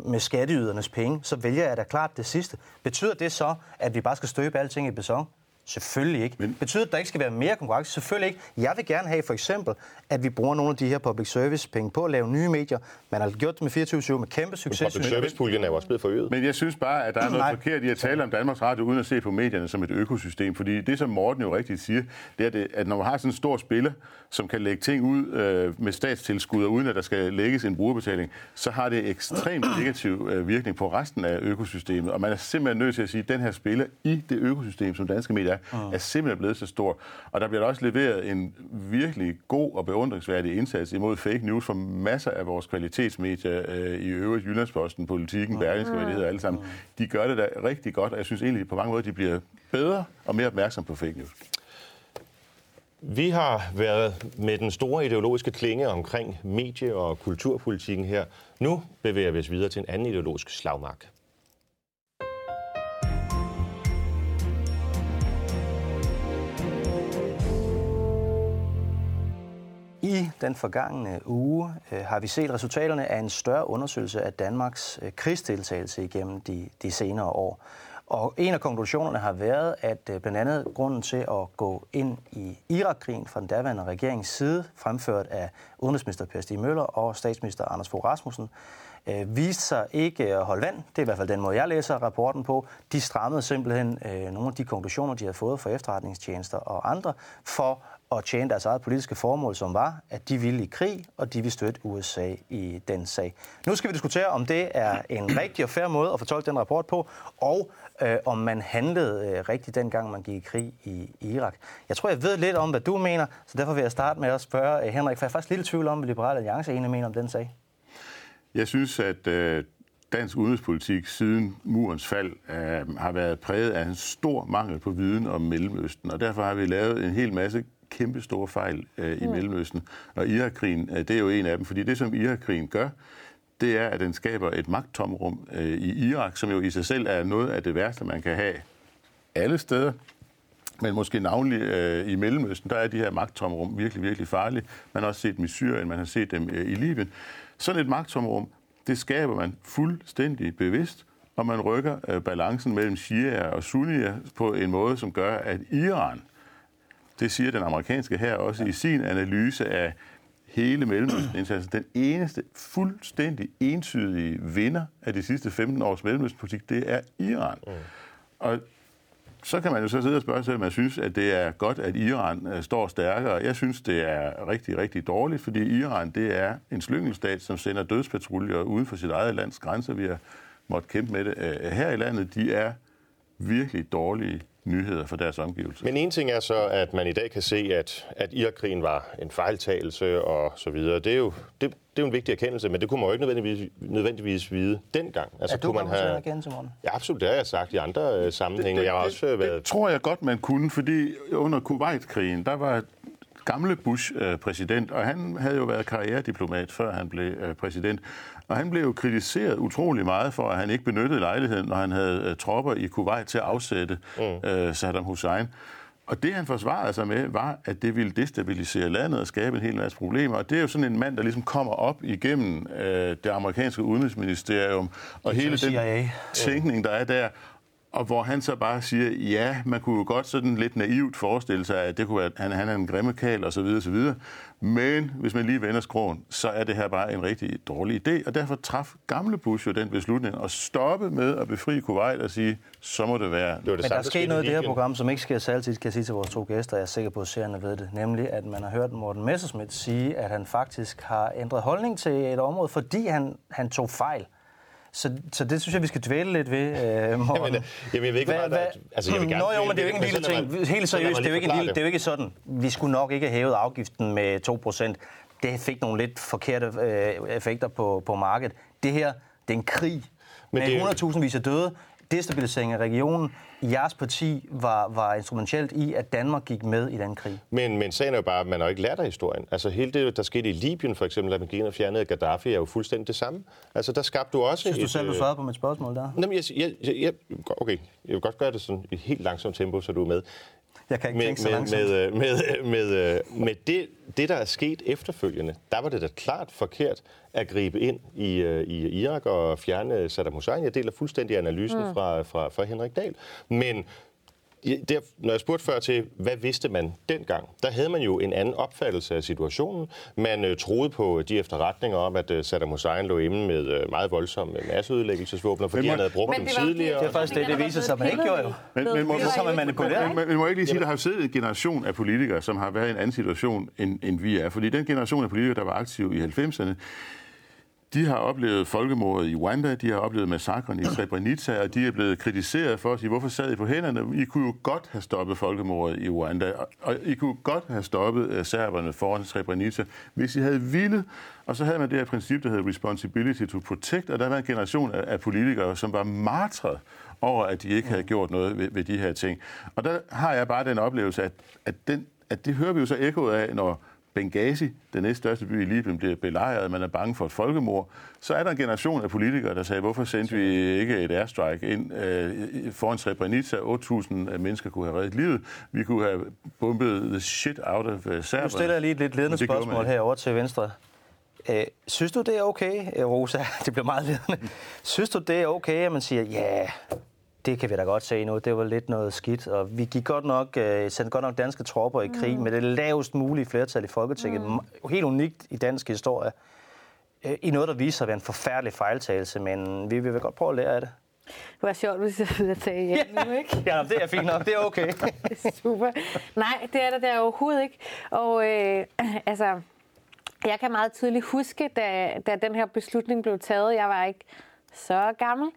med skatteydernes penge, så vælger jeg da klart det sidste. Betyder det så, at vi bare skal støbe alting i beton? Selvfølgelig ikke. Men... Betyder det, at der ikke skal være mere konkurrence? Selvfølgelig ikke. Jeg vil gerne have for eksempel, at vi bruger nogle af de her public service penge på at lave nye medier. Man har gjort det med 24 med kæmpe succes. Men public service puljen er jo også blevet forøget. Men jeg synes bare, at der er noget Nej. forkert i at tale om Danmarks Radio, uden at se på medierne som et økosystem. Fordi det, som Morten jo rigtigt siger, det er, det, at når man har sådan en stor spiller, som kan lægge ting ud øh, med statstilskud, og uden at der skal lægges en brugerbetaling, så har det ekstremt negativ øh, virkning på resten af økosystemet. Og man er simpelthen nødt til at sige, at den her spiller i det økosystem, som danske medier er, er simpelthen blevet så stor. Og der bliver der også leveret en virkelig god og beundringsværdig indsats imod fake news for masser af vores kvalitetsmedier øh, i øvrigt, Jyllandsposten, Politiken, Berlingske, hvad det hedder alle sammen. De gør det da rigtig godt, og jeg synes egentlig på mange måder, de bliver bedre og mere opmærksom på fake news. Vi har været med den store ideologiske klinge omkring medie- og kulturpolitikken her. Nu bevæger vi os videre til en anden ideologisk slagmark. Den forgangne uge øh, har vi set resultaterne af en større undersøgelse af Danmarks øh, krigsdeltagelse igennem de, de senere år. Og en af konklusionerne har været, at øh, blandt andet grunden til at gå ind i Irakkrigen fra den daværende regerings side, fremført af udenrigsminister Per Stig Møller og statsminister Anders Fogh Rasmussen, øh, viste sig ikke at holde vand. Det er i hvert fald den måde, jeg læser rapporten på. De strammede simpelthen øh, nogle af de konklusioner, de havde fået fra efterretningstjenester og andre, for og tjene deres eget politiske formål, som var, at de ville i krig, og de ville støtte USA i den sag. Nu skal vi diskutere, om det er en rigtig og fair måde at fortolke den rapport på, og øh, om man handlede øh, rigtigt dengang, man gik i krig i, i Irak. Jeg tror, jeg ved lidt om, hvad du mener, så derfor vil jeg starte med at spørge øh, Henrik, for jeg er faktisk lidt i tvivl om, hvad Liberale Alliance egentlig mener om den sag. Jeg synes, at øh, dansk udenrigspolitik siden murens fald øh, har været præget af en stor mangel på viden om Mellemøsten, og derfor har vi lavet en hel masse kæmpe store fejl øh, i mm. Mellemøsten. Og Irakkrigen, øh, det er jo en af dem, fordi det, som Irakkrigen gør, det er, at den skaber et magttomrum øh, i Irak, som jo i sig selv er noget af det værste, man kan have alle steder. Men måske navnlig øh, i Mellemøsten, der er de her magttomrum virkelig, virkelig farlige. Man har også set dem i Syrien, man har set dem øh, i Libyen. Sådan et magttomrum, det skaber man fuldstændig bevidst, og man rykker øh, balancen mellem shia og sunnier på en måde, som gør, at Iran det siger den amerikanske her også ja. i sin analyse af hele Mellemøsten-indsatsen. Den eneste fuldstændig entydige vinder af de sidste 15 års Mellemøsten-politik, det er Iran. Mm. Og så kan man jo så sidde og spørge sig, om man synes, at det er godt, at Iran uh, står stærkere. Jeg synes, det er rigtig, rigtig dårligt, fordi Iran det er en slyngelstat, som sender dødspatruljer uden for sit eget lands grænser. Vi har måttet kæmpe med det uh, her i landet. De er virkelig dårlige nyheder for deres omgivelser. Men en ting er så, at man i dag kan se, at, at Irakkrigen var en fejltagelse og så videre. Det er jo, det, det er jo en vigtig erkendelse, men det kunne man jo ikke nødvendigvis, nødvendigvis vide dengang. Altså, er du kunne man have... erkendelse, Morten? Ja, absolut. Det har jeg sagt i andre øh, sammenhænge. Det, det, jeg har også det, været... det tror jeg godt, man kunne, fordi under Kuwait-krigen, der var gamle Bush-præsident, og han havde jo været karrierediplomat, før han blev øh, præsident. Og han blev jo kritiseret utrolig meget for, at han ikke benyttede lejligheden, når han havde uh, tropper i Kuwait til at afsætte mm. uh, Saddam Hussein. Og det, han forsvarede sig med, var, at det ville destabilisere landet og skabe en hel masse problemer. Og det er jo sådan en mand, der ligesom kommer op igennem uh, det amerikanske udenrigsministerium og hele den tænkning, der er der. Og hvor han så bare siger, ja, man kunne jo godt sådan lidt naivt forestille sig, at det kunne være, at han, han er en grimme kal og så videre, så videre. Men hvis man lige vender skråen, så er det her bare en rigtig dårlig idé, og derfor traf gamle Bush jo den beslutning at stoppe med at befri Kuwait og sige, så må det være. Det var det Men der er sket noget i det her program, som ikke sker altid, kan jeg sige til vores to gæster, jeg er sikker på, at seerne ved det, nemlig at man har hørt Morten Messerschmidt sige, at han faktisk har ændret holdning til et område, fordi han, han tog fejl. Så, så det synes jeg, vi skal dvæle lidt ved, øh, Morten. Jamen, jamen, jeg ved ikke, hvad, hvad, altså, jeg vil gerne Nå jo, men det er jo ikke en lille ting. Helt seriøst, det er jo ikke, en lille, det er jo ikke sådan. Vi skulle nok ikke have hævet afgiften med 2%. Det fik nogle lidt forkerte øh, effekter på, på markedet. Det her, det er en krig men med 100.000 vis af døde destabilisering af regionen. Jeres parti var, var instrumentelt i, at Danmark gik med i den krig. Men, men sagen er jo bare, at man har ikke lært af historien. Altså hele det, der skete i Libyen for eksempel, at man gik ind og fjernede Gaddafi, er jo fuldstændig det samme. Altså der skabte du også... Synes du et, selv, du øh, svarede på mit spørgsmål der? Jamen, jeg, jeg, jeg, okay, jeg vil godt gøre det sådan i et helt langsomt tempo, så du er med. Jeg kan ikke med, tænke så langsomt. Med, med, med, med, med det, det, der er sket efterfølgende, der var det da klart forkert at gribe ind i, øh, i Irak og fjerne Saddam Hussein. Jeg deler fuldstændig analysen mm. fra, fra, fra Henrik Dahl. Men der, når jeg spurgte før til, hvad vidste man dengang, der havde man jo en anden opfattelse af situationen. Man øh, troede på de efterretninger om, at øh, Saddam Hussein lå inde med øh, meget voldsomme masseødelæggelsesvåbner, fordi han havde brugt dem tidligere. Det er faktisk det, det viser sig, at man ikke gjorde jo. Men, men, må, så man manipulere, men, men, må jeg ikke lige sige, at der har siddet en generation af politikere, som har været i en anden situation, end, end vi er. Fordi den generation af politikere, der var aktive i 90'erne, de har oplevet folkemordet i Rwanda, de har oplevet massakren i Srebrenica, og de er blevet kritiseret for at sige, hvorfor sad I på hænderne? I kunne jo godt have stoppet folkemordet i Rwanda, og I kunne godt have stoppet øh, serberne foran Srebrenica, hvis I havde ville. Og så havde man det her princip, der hedder responsibility to protect, og der var en generation af, af politikere, som var martret over, at de ikke havde gjort noget ved, ved de her ting. Og der har jeg bare den oplevelse, at, at, den, at det hører vi jo så ekkoet af, når Benghazi, den næststørste by i Libyen, bliver belejret, man er bange for et folkemord, så er der en generation af politikere, der sagde, hvorfor sendte vi ikke et airstrike ind øh, foran Srebrenica? 8.000 mennesker kunne have reddet livet. Vi kunne have bombet the shit out of uh, Serbien. Nu stiller jeg lige et lidt ledende spørgsmål herover til venstre. Øh, synes du, det er okay, Rosa? Det bliver meget ledende. Synes du, det er okay, at man siger, ja, yeah, det kan vi da godt se nu. Det var lidt noget skidt. Og vi gik godt nok, uh, sendte godt nok danske tropper i krig mm. med det lavest mulige flertal i Folketinget. Mm. Helt unikt i dansk historie. Uh, I noget, der viser sig at være en forfærdelig fejltagelse, men vi vil godt prøve at lære af det. Det var sjovt, hvis jeg ville tage hjem nu, ikke? ja, det er fint nok. Det er okay. Super. Nej, det er der, der overhovedet ikke. Og øh, altså, jeg kan meget tydeligt huske, da, da den her beslutning blev taget. Jeg var ikke så gammel.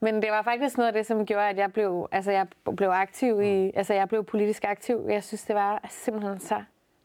Men det var faktisk noget af det, som gjorde, at jeg blev, altså jeg blev aktiv i, mm. altså jeg blev politisk aktiv. Jeg synes, det var simpelthen så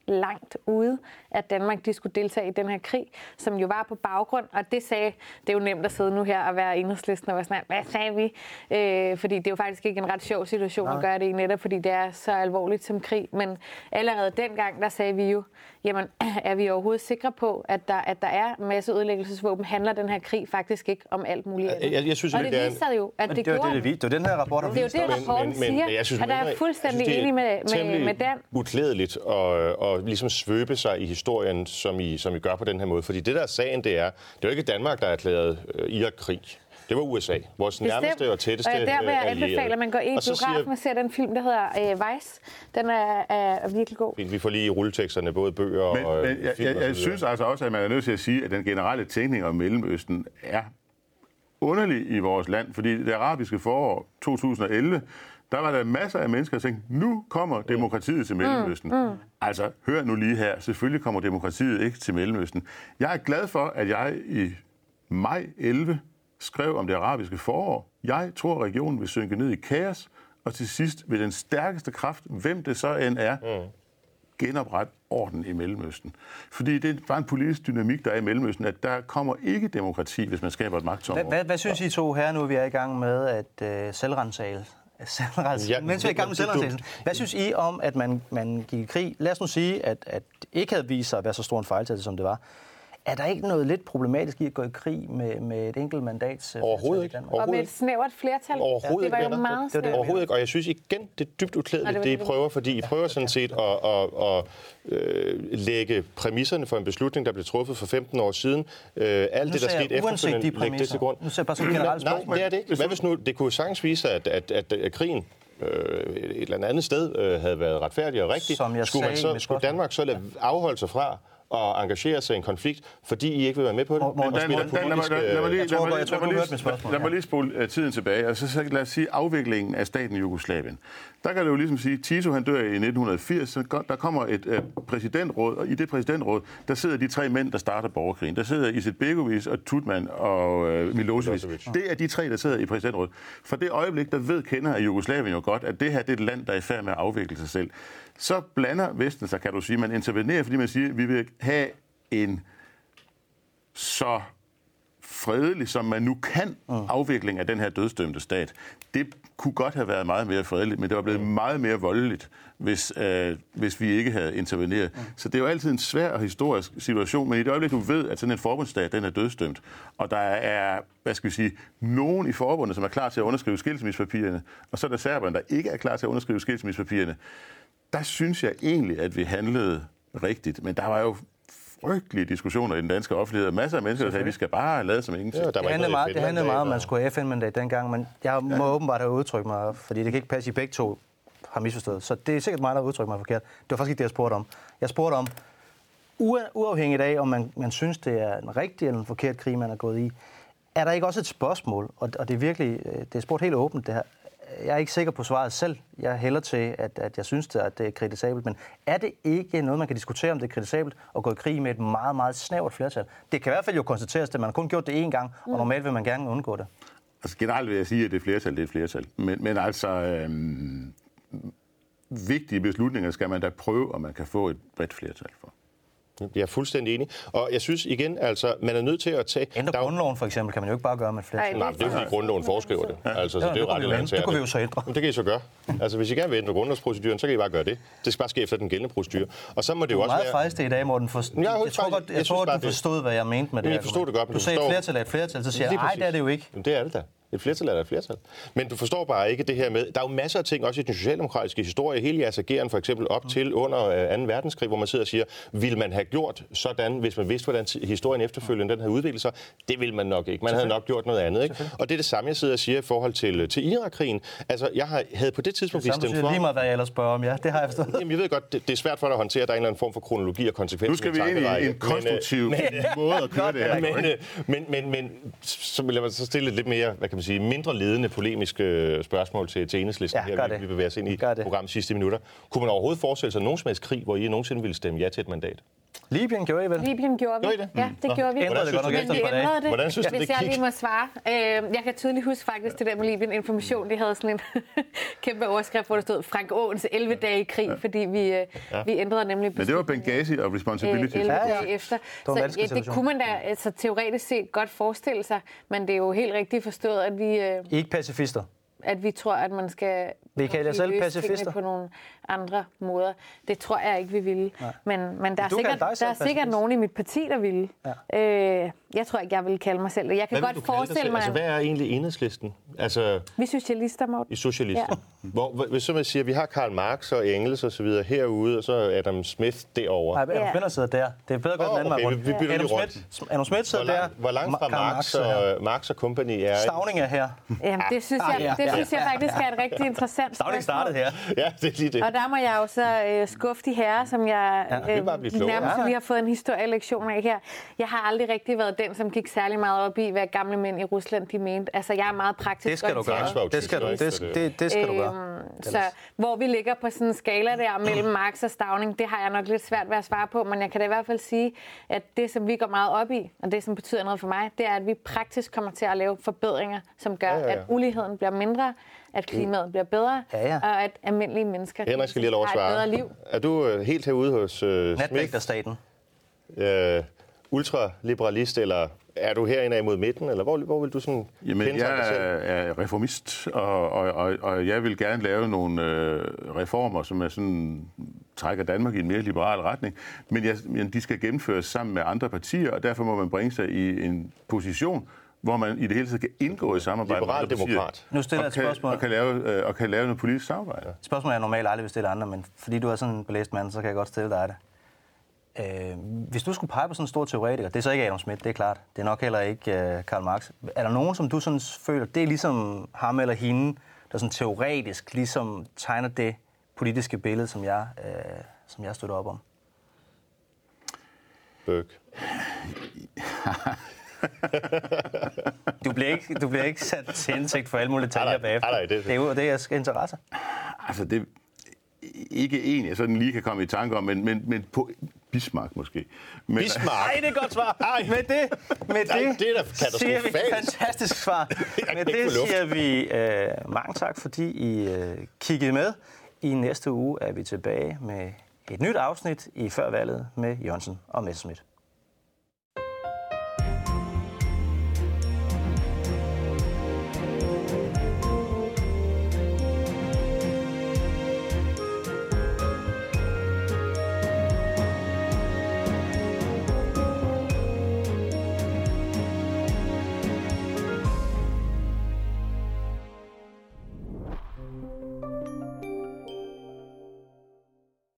langt ude, at Danmark de skulle deltage i den her krig, som jo var på baggrund, og det sagde, det er jo nemt at sidde nu her og være enhedslisten og være sådan, hvad sagde vi? Øh, fordi det er jo faktisk ikke en ret sjov situation Nej. at gøre det i, netop fordi det er så alvorligt som krig, men allerede dengang, der sagde vi jo, jamen er vi overhovedet sikre på, at der, at der er masse ødelæggelsesvåben, handler den her krig faktisk ikke om alt muligt andet. Jeg, jeg synes, og det, det viser jo, at det, det, gjorde det, det, det, det, den her rapport Det er jo det, rapporten men, siger, men, jeg synes, at der er fuldstændig enig med, med, med den. uklædeligt og, og ligesom svøbe sig i historien, som I, som I gør på den her måde. Fordi det der er sagen, det er, det er jo ikke Danmark, der har erklæret øh, Irak-krig. Det var USA, vores Bestemt. nærmeste og tætteste allierede. Og der vil jeg anbefale, at man går ind i biografen og ser den film, der hedder øh, Vice. Den er, er virkelig god. Vi får lige rulleteksterne, både bøger men, og men, jeg, film jeg, jeg, jeg synes altså også, at man er nødt til at sige, at den generelle tænkning om Mellemøsten er underlig i vores land, fordi det arabiske forår 2011 der var der masser af mennesker, der tænkte, nu kommer demokratiet til Mellemøsten. Mm, mm. Altså, hør nu lige her, selvfølgelig kommer demokratiet ikke til Mellemøsten. Jeg er glad for, at jeg i maj 11 skrev om det arabiske forår. Jeg tror, at regionen vil synke ned i kaos, og til sidst vil den stærkeste kraft, hvem det så end er, mm. genoprette orden i Mellemøsten. Fordi det er bare en politisk dynamik, der er i Mellemøsten, at der kommer ikke demokrati, hvis man skaber et magtområde. Hvad, hvad, hvad synes I to her nu, vi er i gang med at uh, selvrensale Ja, Mens vi er i gang med selvrenselsen. Hvad synes I om, at man, man gik i krig? Lad os nu sige, at, at det ikke havde vist sig at være så stor en fejltagelse, som det var. Er der ikke noget lidt problematisk i at gå i krig med, med et enkelt mandats øh, Overhovedet ikke. Danmark? Og med Overhovedet et snævert flertal. Overhovedet det var jo meget Det var det, snævert. Overhovedet ikke. Og jeg synes igen, det er dybt uklædeligt, det det I prøver, fordi I prøver sådan set at, at, at, øh, lægge præmisserne for en beslutning, der blev truffet for 15 år siden. Øh, alt det, der skete efterfølgende, lægge det til grund. Nu ser jeg bare som generelt Nej, det er det ikke. Hvad hvis nu, det kunne sagtens vise at, at, at, at krigen øh, et eller andet sted øh, havde været retfærdig og rigtig. Som jeg skulle, man så, skulle. Danmark så lade afholde sig fra at engagere sig i en konflikt, fordi I ikke vil være med på det? Og Dan, lad mig- lige- spole øh, tiden tilbage. Altså, så lad os sige afviklingen af staten i Jugoslavien. Der kan du jo ligesom sige, Tito han dør i 1980, så der kommer et øh, præsidentråd, og i det præsidentråd, der sidder de tre mænd, der starter borgerkrigen. Der sidder Izetbegovic og Tutman og øh, Milosevic. Milosevic. Det er de tre, der sidder i præsidentrådet. For det øjeblik, der ved kender af Jugoslavien jo godt, at det her det er et land, der er i færd med at afvikle sig selv. Så blander Vesten sig, kan du sige. Man intervenerer, fordi man siger, at vi vil have en så fredelig, som man nu kan, afvikling af den her dødsdømte stat. Det kunne godt have været meget mere fredeligt, men det var blevet meget mere voldeligt, hvis, øh, hvis vi ikke havde interveneret. Så det er jo altid en svær og historisk situation, men i det øjeblik, du ved, at sådan en forbundsstat, den er dødsdømt, og der er, hvad skal vi sige, nogen i forbundet, som er klar til at underskrive skilsmissepapirerne, og så er der serberne, der ikke er klar til at underskrive skilsmissepapirerne, der synes jeg egentlig, at vi handlede rigtigt. Men der var jo frygtelige diskussioner i den danske offentlighed. Masser af mennesker, der sagde, at vi skal bare lade som ingenting. Ja, der Det var ikke handlede, meget, det handlede meget om, at man skulle have FN-mandat dengang, men jeg må ja. åbenbart have udtrykt mig, fordi det kan ikke passe, at I begge to har misforstået. Så det er sikkert mig, der har udtrykt mig forkert. Det var faktisk ikke det, jeg spurgte om. Jeg spurgte om, ua- uafhængigt af, om man, man synes, det er en rigtig eller en forkert krig, man er gået i, er der ikke også et spørgsmål, og, og det er virkelig, øh, det er spurgt helt åbent det her. Jeg er ikke sikker på svaret selv. Jeg hælder til, at, at jeg synes, det, at det er kritisabelt. Men er det ikke noget, man kan diskutere, om det er kritisabelt at gå i krig med et meget, meget snævert flertal? Det kan i hvert fald jo konstateres, at man har kun gjort det én gang, og normalt vil man gerne undgå det. Altså generelt vil jeg sige, at det er flertal, det er et flertal. Men, men altså, øhm, vigtige beslutninger skal man da prøve, om man kan få et bredt flertal for. Jeg er fuldstændig enig. Og jeg synes igen, altså, man er nødt til at tage... Ændre der er grundloven for eksempel, kan man jo ikke bare gøre med flertal. Nej, det er jo fordi grundloven foreskriver det. Altså, så Ja, det er jo ret vi jo ændre. Det kunne vi jo så ændre. Men det kan I så gøre. Altså, hvis I gerne vil ændre grundlovsproceduren, så kan I bare gøre det. Det skal bare ske efter den gældende procedure. Og så må det jo Du er også meget være... frejst i dag, Morten. For... Jeg jeg ikke tror godt, Jeg jeg, tror, du det- forstod, hvad jeg mente med det. jeg forstod det godt, Du sagde, flertal er et flertal, så siger jeg, nej, det er det jo ikke. Jamen, det er det da. Et flertal er der et flertal. Men du forstår bare ikke det her med... Der er jo masser af ting, også i den socialdemokratiske historie, hele jeres ageren for eksempel op til under øh, 2. verdenskrig, hvor man sidder og siger, vil man have gjort sådan, hvis man vidste, hvordan historien efterfølgende den havde udviklet sig? Det vil man nok ikke. Man havde nok gjort noget andet. Ikke? Og det er det samme, jeg sidder og siger i forhold til, til Irak-krigen. Altså, jeg har, havde på det tidspunkt Samme vi stemt siger for... lige meget, hvad jeg ellers spørger om. Ja, det har jeg forstået. Jamen, jeg ved godt, det, det er svært for dig at håndtere, at der er en eller anden form for kronologi og konsekvens. Nu skal vi ind i en konstruktiv måde at køre det her. Men, øh, men, men, men så vil jeg så stille et lidt mere, hvad kan man sige, mindre ledende polemiske øh, spørgsmål til, til enhedslisten Ja, her, vi, vi bevæger os ind i Gør det. programmet sidste minutter. Kunne man overhovedet forestille sig nogen som helst krig, hvor I nogensinde ville stemme ja til et mandat? Libyen gjorde I vel? Libyen gjorde vi. Gjorde I det? Ja, det gjorde vi. Ændrede det godt nok Men efter vi et par dage. det. Hvordan synes du, Hvis det jeg gik? lige må svare. Øh, jeg kan tydeligt huske faktisk det der med Libyen Information. De havde sådan en kæmpe overskrift, hvor der stod Frank Åens 11 dage i krig, fordi vi, øh, vi ændrede nemlig Men det var Benghazi og Responsibility. øh, 11 Ja, ja. dage efter. Det Så vanskelig ja, det kunne man da altså, teoretisk set godt forestille sig, men det er jo helt rigtigt forstået, at vi, øh, I er ikke pacifister. At vi tror, at man skal Vil I kalde jer måske selv pacifister? på nogle andre måder. Det tror jeg ikke, vi ville. Men, men der er Du sikkert, kalder der er sikkert nogen i mit parti, der ville. Ja. Øh, jeg tror ikke, jeg vil kalde mig selv det. Jeg kan Hvad godt forestille mig, Altså, hvad er egentlig enhedslisten? Altså, vi er socialister, Morten. i socialister. Ja. Hvor, hvis så man siger, at vi har Karl Marx og Engels og så videre herude, og så Adam Smith derovre. Nej, Adam Ja. Smith sidder der. Det er bedre godt Åh, den anden okay, vej vi- rundt. vi bytter Adam rundt. Smith, Adam Smith sidder Hvor, der. lang, hvor langt fra Karl Marx er og, Marx og company er... Stavning er her. Jamen, det synes Ah, jeg, ja, det ja. synes jeg faktisk er et rigtig interessant Stavning startede her. Ja, det er lige det. Og der må jeg jo så øh, skuffe de herrer, som jeg er blive klogere. nærmest Ja. lige har fået en historielektion af her. Jeg har aldrig rigtig været den, som gik særlig meget op i, hvad gamle mænd i Rusland de mente. Altså, jeg er meget praktisk Det skal du orienteret. gøre. Det skal du, det, det, det skal du gøre. Øhm, så hvor vi ligger på sådan en skala der mellem Marx og Stavning, det har jeg nok lidt svært ved at svare på, men jeg kan da i hvert fald sige, at det, som vi går meget op i, og det, som betyder noget for mig, det er, at vi praktisk kommer til at lave forbedringer, som gør, ja, ja, ja, at uligheden bliver mindre, at klimaet bliver bedre, Ja, ja. og at almindelige mennesker Henrik skal lige lov at har et svare. bedre liv. Er du øh, helt herude hos øh, Smith, Natvægterstaten. øh, ultraliberalist, eller er du herinde af mod midten, eller hvor, hvor vil du sådan Jamen, dig jeg selv? er reformist, og, og, og, og jeg vil gerne lave nogle øh, reformer, som er sådan trækker Danmark i en mere liberal retning. Men, jeg, men de skal gennemføres sammen med andre partier, og derfor må man bringe sig i en position, hvor man i det hele taget kan indgå i samarbejde Liberal med andre demokrat. Nu stiller jeg et kan, spørgsmål. Og kan, lave, øh, og kan lave noget politisk samarbejde. Spørgsmålet jeg normalt aldrig vil stille andre, men fordi du er sådan en belæst mand, så kan jeg godt stille dig det. Øh, hvis du skulle pege på sådan en stor teoretiker, det er så ikke Adam Smith, det er klart. Det er nok heller ikke øh, Karl Marx. Er der nogen, som du sådan føler, det er ligesom ham eller hende, der sådan teoretisk ligesom tegner det politiske billede, som jeg, øh, som jeg støtter op om? Bøk. Du bliver ikke, du bliver ikke sat til indsigt for alle mulige detaljer bagefter. nej, det- det er jo det, jeg skal interesse. Altså, det ikke en, jeg sådan lige kan komme i tanke om, men, men, men på Bismarck måske. Men, Bismarck. Nej, det er et godt svar. Ej. Med det, med Nej, det, det er da siger vi katastrofalt. fantastisk svar. Med det siger vi øh, mange tak, fordi I øh, kiggede med. I næste uge er vi tilbage med et nyt afsnit i Førvalget med Jørgensen og Messerschmidt.